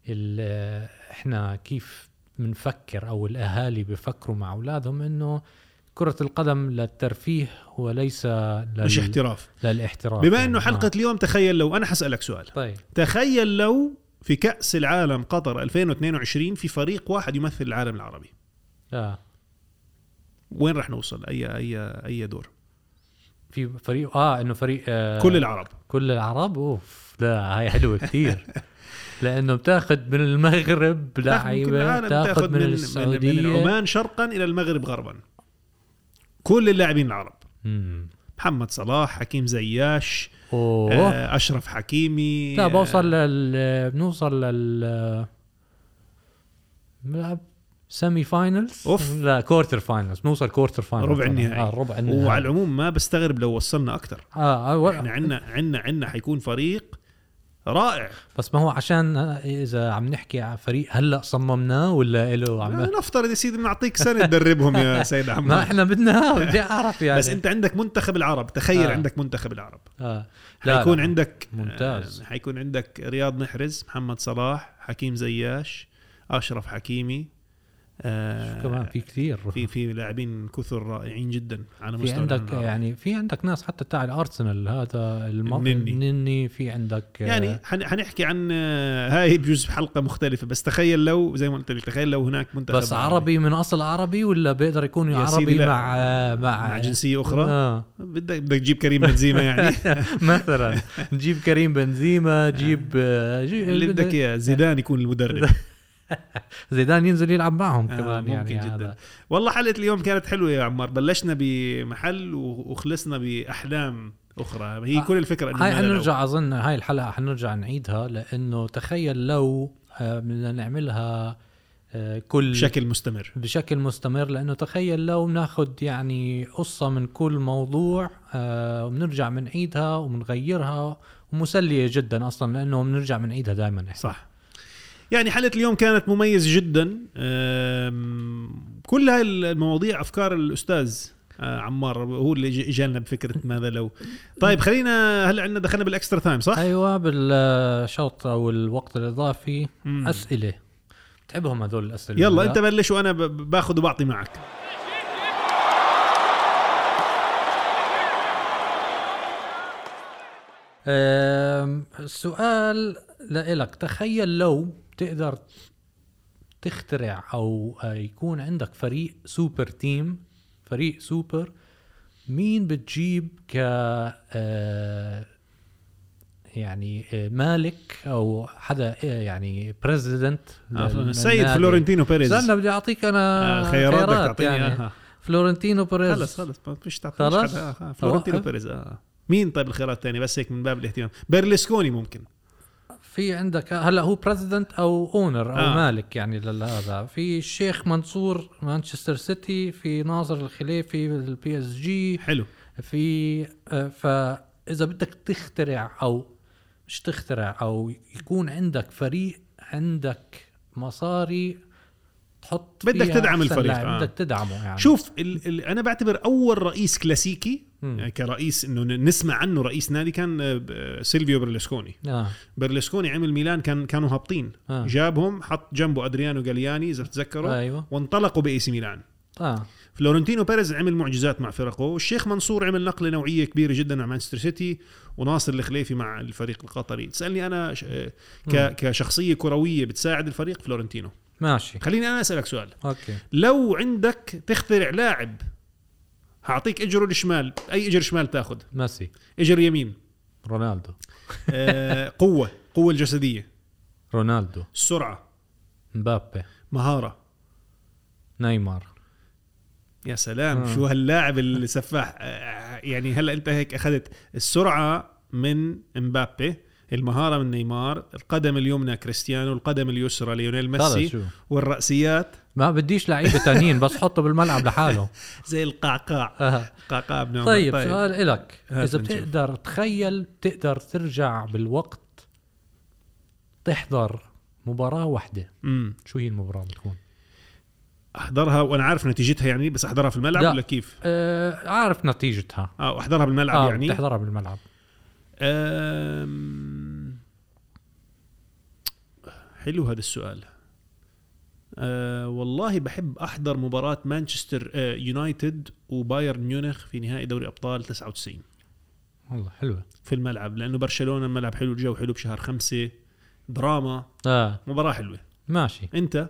[SPEAKER 2] ال- إحنا كيف بنفكر أو الأهالي بفكروا مع أولادهم إنه كرة القدم للترفيه وليس لل...
[SPEAKER 1] مش احتراف.
[SPEAKER 2] للاحتراف
[SPEAKER 1] بما
[SPEAKER 2] يعني.
[SPEAKER 1] انه حلقه اليوم تخيل لو أنا حسألك سؤال.
[SPEAKER 2] طيب.
[SPEAKER 1] تخيل لو في كأس العالم قطر 2022 في فريق واحد يمثل العالم العربي.
[SPEAKER 2] آه.
[SPEAKER 1] وين رح نوصل؟ اي اي أي دور؟
[SPEAKER 2] في فريق آه إنه فريق آه
[SPEAKER 1] كل العرب
[SPEAKER 2] كل العرب أوف لا هاي حلوة كثير. لأنه بتاخذ من المغرب لعيبة
[SPEAKER 1] العالم،
[SPEAKER 2] تاخذ من,
[SPEAKER 1] من,
[SPEAKER 2] السعوديه
[SPEAKER 1] من عمان شرقا إلى المغرب غربا. كل اللاعبين العرب.
[SPEAKER 2] مم.
[SPEAKER 1] محمد صلاح حكيم زياش
[SPEAKER 2] أوه.
[SPEAKER 1] آه أشرف حكيمي
[SPEAKER 2] لا
[SPEAKER 1] آه،
[SPEAKER 2] بوصل لل بنوصل لل بنلعب semi finals
[SPEAKER 1] أوف.
[SPEAKER 2] لا quarter finals بنوصل quarter finals
[SPEAKER 1] ربع النهائي.
[SPEAKER 2] آه ربع النهائي
[SPEAKER 1] وعلى العموم ما بستغرب لو وصلنا أكثر
[SPEAKER 2] آه, آه
[SPEAKER 1] إحنا عندنا عندنا عندنا حيكون فريق رائع
[SPEAKER 2] بس ما هو عشان إذا عم نحكي على فريق هلأ صممناه ولا له عم
[SPEAKER 1] لا، نفترض يا سيدي نعطيك سنة تدربهم يا سيد
[SPEAKER 2] ما
[SPEAKER 1] عمار
[SPEAKER 2] إحنا بدنا بدي أعرف يعني
[SPEAKER 1] بس أنت عندك منتخب العرب تخيل
[SPEAKER 2] آه.
[SPEAKER 1] عندك منتخب العرب
[SPEAKER 2] آه.
[SPEAKER 1] حيكون
[SPEAKER 2] لا.
[SPEAKER 1] عندك
[SPEAKER 2] ممتاز.
[SPEAKER 1] آه، حيكون عندك رياض محرز محمد صلاح حكيم زياش أشرف حكيمي آه
[SPEAKER 2] كمان؟ في كثير.
[SPEAKER 1] في في لاعبين كثر رائعين جدا على
[SPEAKER 2] في
[SPEAKER 1] مستوى
[SPEAKER 2] عندك
[SPEAKER 1] العالم العربي.
[SPEAKER 2] يعني في عندك ناس حتى تاع الأرسنال هذا الم...
[SPEAKER 1] النني.
[SPEAKER 2] النني في عندك آه،
[SPEAKER 1] يعني حن- حنحكي عن آه، هاي بجوز حلقة مختلفة بس تخيل لو زي ما قلت لك تخيل لو هناك منتخب
[SPEAKER 2] بس عربي. من أصل عربي ولا بيقدر يكون عربي. مع آه، مع
[SPEAKER 1] مع جنسية أخرى؟
[SPEAKER 2] آه.
[SPEAKER 1] بدك بدك تجيب كريم بنزيما يعني.
[SPEAKER 2] مثلا. نجيب كريم بنزيما جيب آه، جيب
[SPEAKER 1] اللي بدك إياه زيدان يكون المدرب.
[SPEAKER 2] زيدان ينزل يلعب معهم
[SPEAKER 1] آه،
[SPEAKER 2] كمان
[SPEAKER 1] ممكن
[SPEAKER 2] يعني
[SPEAKER 1] جدا.
[SPEAKER 2] هذا
[SPEAKER 1] والله حلقة اليوم كانت حلوة يا عمار. بلشنا بمحل وخلصنا بأحلام أخرى. هي
[SPEAKER 2] آه،
[SPEAKER 1] كل الفكرة إنه
[SPEAKER 2] هاي. حنرجع أظن هاي الحلقة حنرجع نعيدها لأنه تخيل لو آه، بدنا نعملها آه، كل
[SPEAKER 1] بشكل مستمر.
[SPEAKER 2] بشكل مستمر لأنه تخيل لو بناخذ يعني قصة من كل موضوع وبنرجع بنعيدها وبنغيرها ومسلية جدا أصلا لأنه بنرجع بنعيدها دائما
[SPEAKER 1] صح. يعني حلقة اليوم كانت مميزة جدا كل هاي المواضيع أفكار الأستاذ آه، عمار هو اللي ج- إجالنا بفكرة ماذا لو طيب خلينا هلا عندنا دخلنا بالإكسترا تايم صح؟
[SPEAKER 2] أيوه بالشوط أو الوقت الإضافي
[SPEAKER 1] مم.
[SPEAKER 2] أسئلة بتحبهم هذول الأسئلة
[SPEAKER 1] يلا؟ أنت بلش وأنا باخذ وبعطي معك
[SPEAKER 2] السؤال لإلك تخيل لو تقدر تخترع أو آه، يكون عندك فريق super team فريق سوبر مين بتجيب ك آه، يعني آه، مالك أو حدا آه، يعني president
[SPEAKER 1] السيد فلورنتينو بيريز.
[SPEAKER 2] استنى بدي أعطيك أنا
[SPEAKER 1] آه، خيارات بدك تعطيني
[SPEAKER 2] يعني. فلورنتينو بيريز.
[SPEAKER 1] خلص خلص ما فيش تعطيني
[SPEAKER 2] خلص؟
[SPEAKER 1] آه، آه، فلورنتينو؟ بيريز آه. مين طيب الخيارات الثانية بس هيك من باب الاهتمام. بيرلسكوني ممكن.
[SPEAKER 2] في عندك هلا هو president أو owner أو
[SPEAKER 1] آه.
[SPEAKER 2] مالك يعني لهذا في الشيخ منصور مانشستر سيتي في ناصر الخليفي ال PSG
[SPEAKER 1] حلو
[SPEAKER 2] في آه، فاذا بدك تخترع أو مش تخترع أو يكون عندك فريق عندك مصاري تحط
[SPEAKER 1] بدك تدعم الفريق، آه.
[SPEAKER 2] بدك تدعمه يعني
[SPEAKER 1] شوف ال ال أنا بعتبر أول رئيس كلاسيكي
[SPEAKER 2] مم.
[SPEAKER 1] يعني كرئيس إنه نسمع عنه رئيس نادي كان آه، سيلفيو برلسكوني.
[SPEAKER 2] آه.
[SPEAKER 1] برلسكوني عمل ميلان كان كانوا هابطين.
[SPEAKER 2] آه.
[SPEAKER 1] جابهم حط جنبه أدريانو جالياني إذا بتتذكروا
[SPEAKER 2] أيوه.
[SPEAKER 1] وانطلقوا ب AC ميلان.
[SPEAKER 2] آه.
[SPEAKER 1] فلورنتينو بيريز عمل معجزات مع فرقه. والشيخ منصور عمل نقلة نوعية كبيرة جدا مع مانشستر سيتي وناصر الخليفي مع الفريق القطري. تسألني أنا آه، ك كشخصية كروية بتساعد الفريق فلورنتينو.
[SPEAKER 2] ماشي.
[SPEAKER 1] خليني أنا أسألك سؤال.
[SPEAKER 2] okay.
[SPEAKER 1] لو عندك تخترع لاعب هعطيك اجره الشمال. أي اجر شمال تأخذ؟
[SPEAKER 2] ميسي.
[SPEAKER 1] اجر يمين.
[SPEAKER 2] رونالدو.
[SPEAKER 1] آه قوة. قوة الجسدية.
[SPEAKER 2] رونالدو.
[SPEAKER 1] السرعه
[SPEAKER 2] مبابي.
[SPEAKER 1] مهارة.
[SPEAKER 2] نيمار.
[SPEAKER 1] يا سلام.
[SPEAKER 2] آه.
[SPEAKER 1] شو هاللاعب السفاح. آه، يعني هلا انت هيك أخذت السرعة من مبابي المهارة من نيمار القدم اليمنى كريستيانو القدم اليسرى ليونيل ميسي والرأسيات
[SPEAKER 2] ما بديش لعيبة تانيين بس حطه بالملعب لحاله
[SPEAKER 1] زي القعقاع
[SPEAKER 2] آه.
[SPEAKER 1] قعقاع بن عمر.
[SPEAKER 2] طيب سؤال إلك
[SPEAKER 1] نشوف.
[SPEAKER 2] بتقدر تخيل تقدر ترجع بالوقت تحضر مباراة واحدة
[SPEAKER 1] امم
[SPEAKER 2] شو هي المباراة بتكون؟
[SPEAKER 1] أحضرها وأنا عارف نتيجتها يعني بس أحضرها في الملعب
[SPEAKER 2] لا.
[SPEAKER 1] ولا كيف؟
[SPEAKER 2] آه عارف نتيجتها
[SPEAKER 1] آه أحضرها بالملعب
[SPEAKER 2] آه
[SPEAKER 1] يعني
[SPEAKER 2] بتحضرها بالملعب
[SPEAKER 1] أم... حلو هذا السؤال أه والله بحب أحضر مباراة مانشستر أه يونايتد وبايرن ميونخ في نهائي دوري أبطال 99
[SPEAKER 2] والله حلوة.
[SPEAKER 1] في الملعب لأنه برشلونة الملعب حلو الجو حلو بشهر خمسة دراما
[SPEAKER 2] آه.
[SPEAKER 1] مباراة حلوة.
[SPEAKER 2] ماشي.
[SPEAKER 1] أنت؟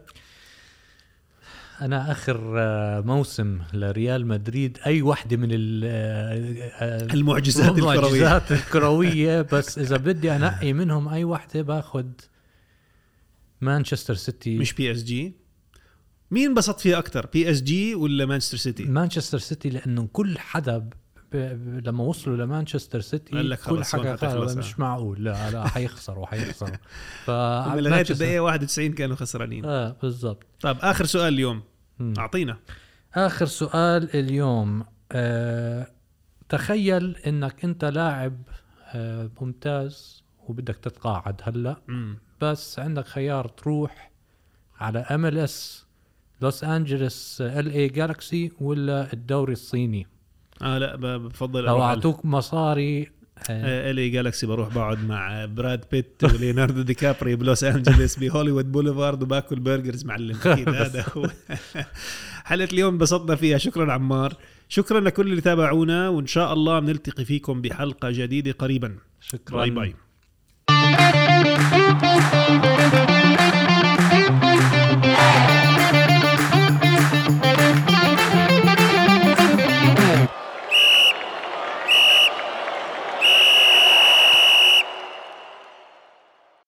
[SPEAKER 2] أنا آخر آه، موسم لريال مدريد أي وحدة من ال- آه، آه،
[SPEAKER 1] المعجزات الكروية
[SPEAKER 2] المعجزات الكروية. بس إذا بدي أنقي منهم أي وحدة باخذ مانشستر سيتي.
[SPEAKER 1] مش PSG مين انبسط فيها أكثر PSG ولا مانشستر سيتي
[SPEAKER 2] مانشستر سيتي لأنه كل حدا ب... ب... لما وصلوا لمانشستر سيتي
[SPEAKER 1] قال لك
[SPEAKER 2] كل
[SPEAKER 1] خلص
[SPEAKER 2] قال
[SPEAKER 1] آه.
[SPEAKER 2] مش معقول. لا لا حيخسروا حيخسروا. ف لغاية
[SPEAKER 1] الدقيقة 91 كانوا خسرانين.
[SPEAKER 2] آه بالضبط.
[SPEAKER 1] طيب آخر سؤال اليوم. أعطينا.
[SPEAKER 2] آخر سؤال اليوم آه... تخيل إنك أنت لاعب آه ممتاز وبدك تتقاعد
[SPEAKER 1] هلأ.
[SPEAKER 2] بس عندك خيار تروح على MLS لوس انجلوس LA Galaxy ولا الدوري الصيني؟
[SPEAKER 1] آه لا بفضل
[SPEAKER 2] لو أعطوك مصاري آه،
[SPEAKER 1] LA Galaxy بروح بقعد مع براد بيت وليوناردو دي كابريو بلوس انجلوس بهوليوود بوليفارد وباكل burgers معلم أكيد هذا هو. حلقة اليوم انبسطنا فيها. شكرا عمار. شكرا لكل اللي تابعونا وإن شاء الله بنلتقي فيكم بحلقة جديدة قريبا.
[SPEAKER 2] شكرا.
[SPEAKER 1] باي باي.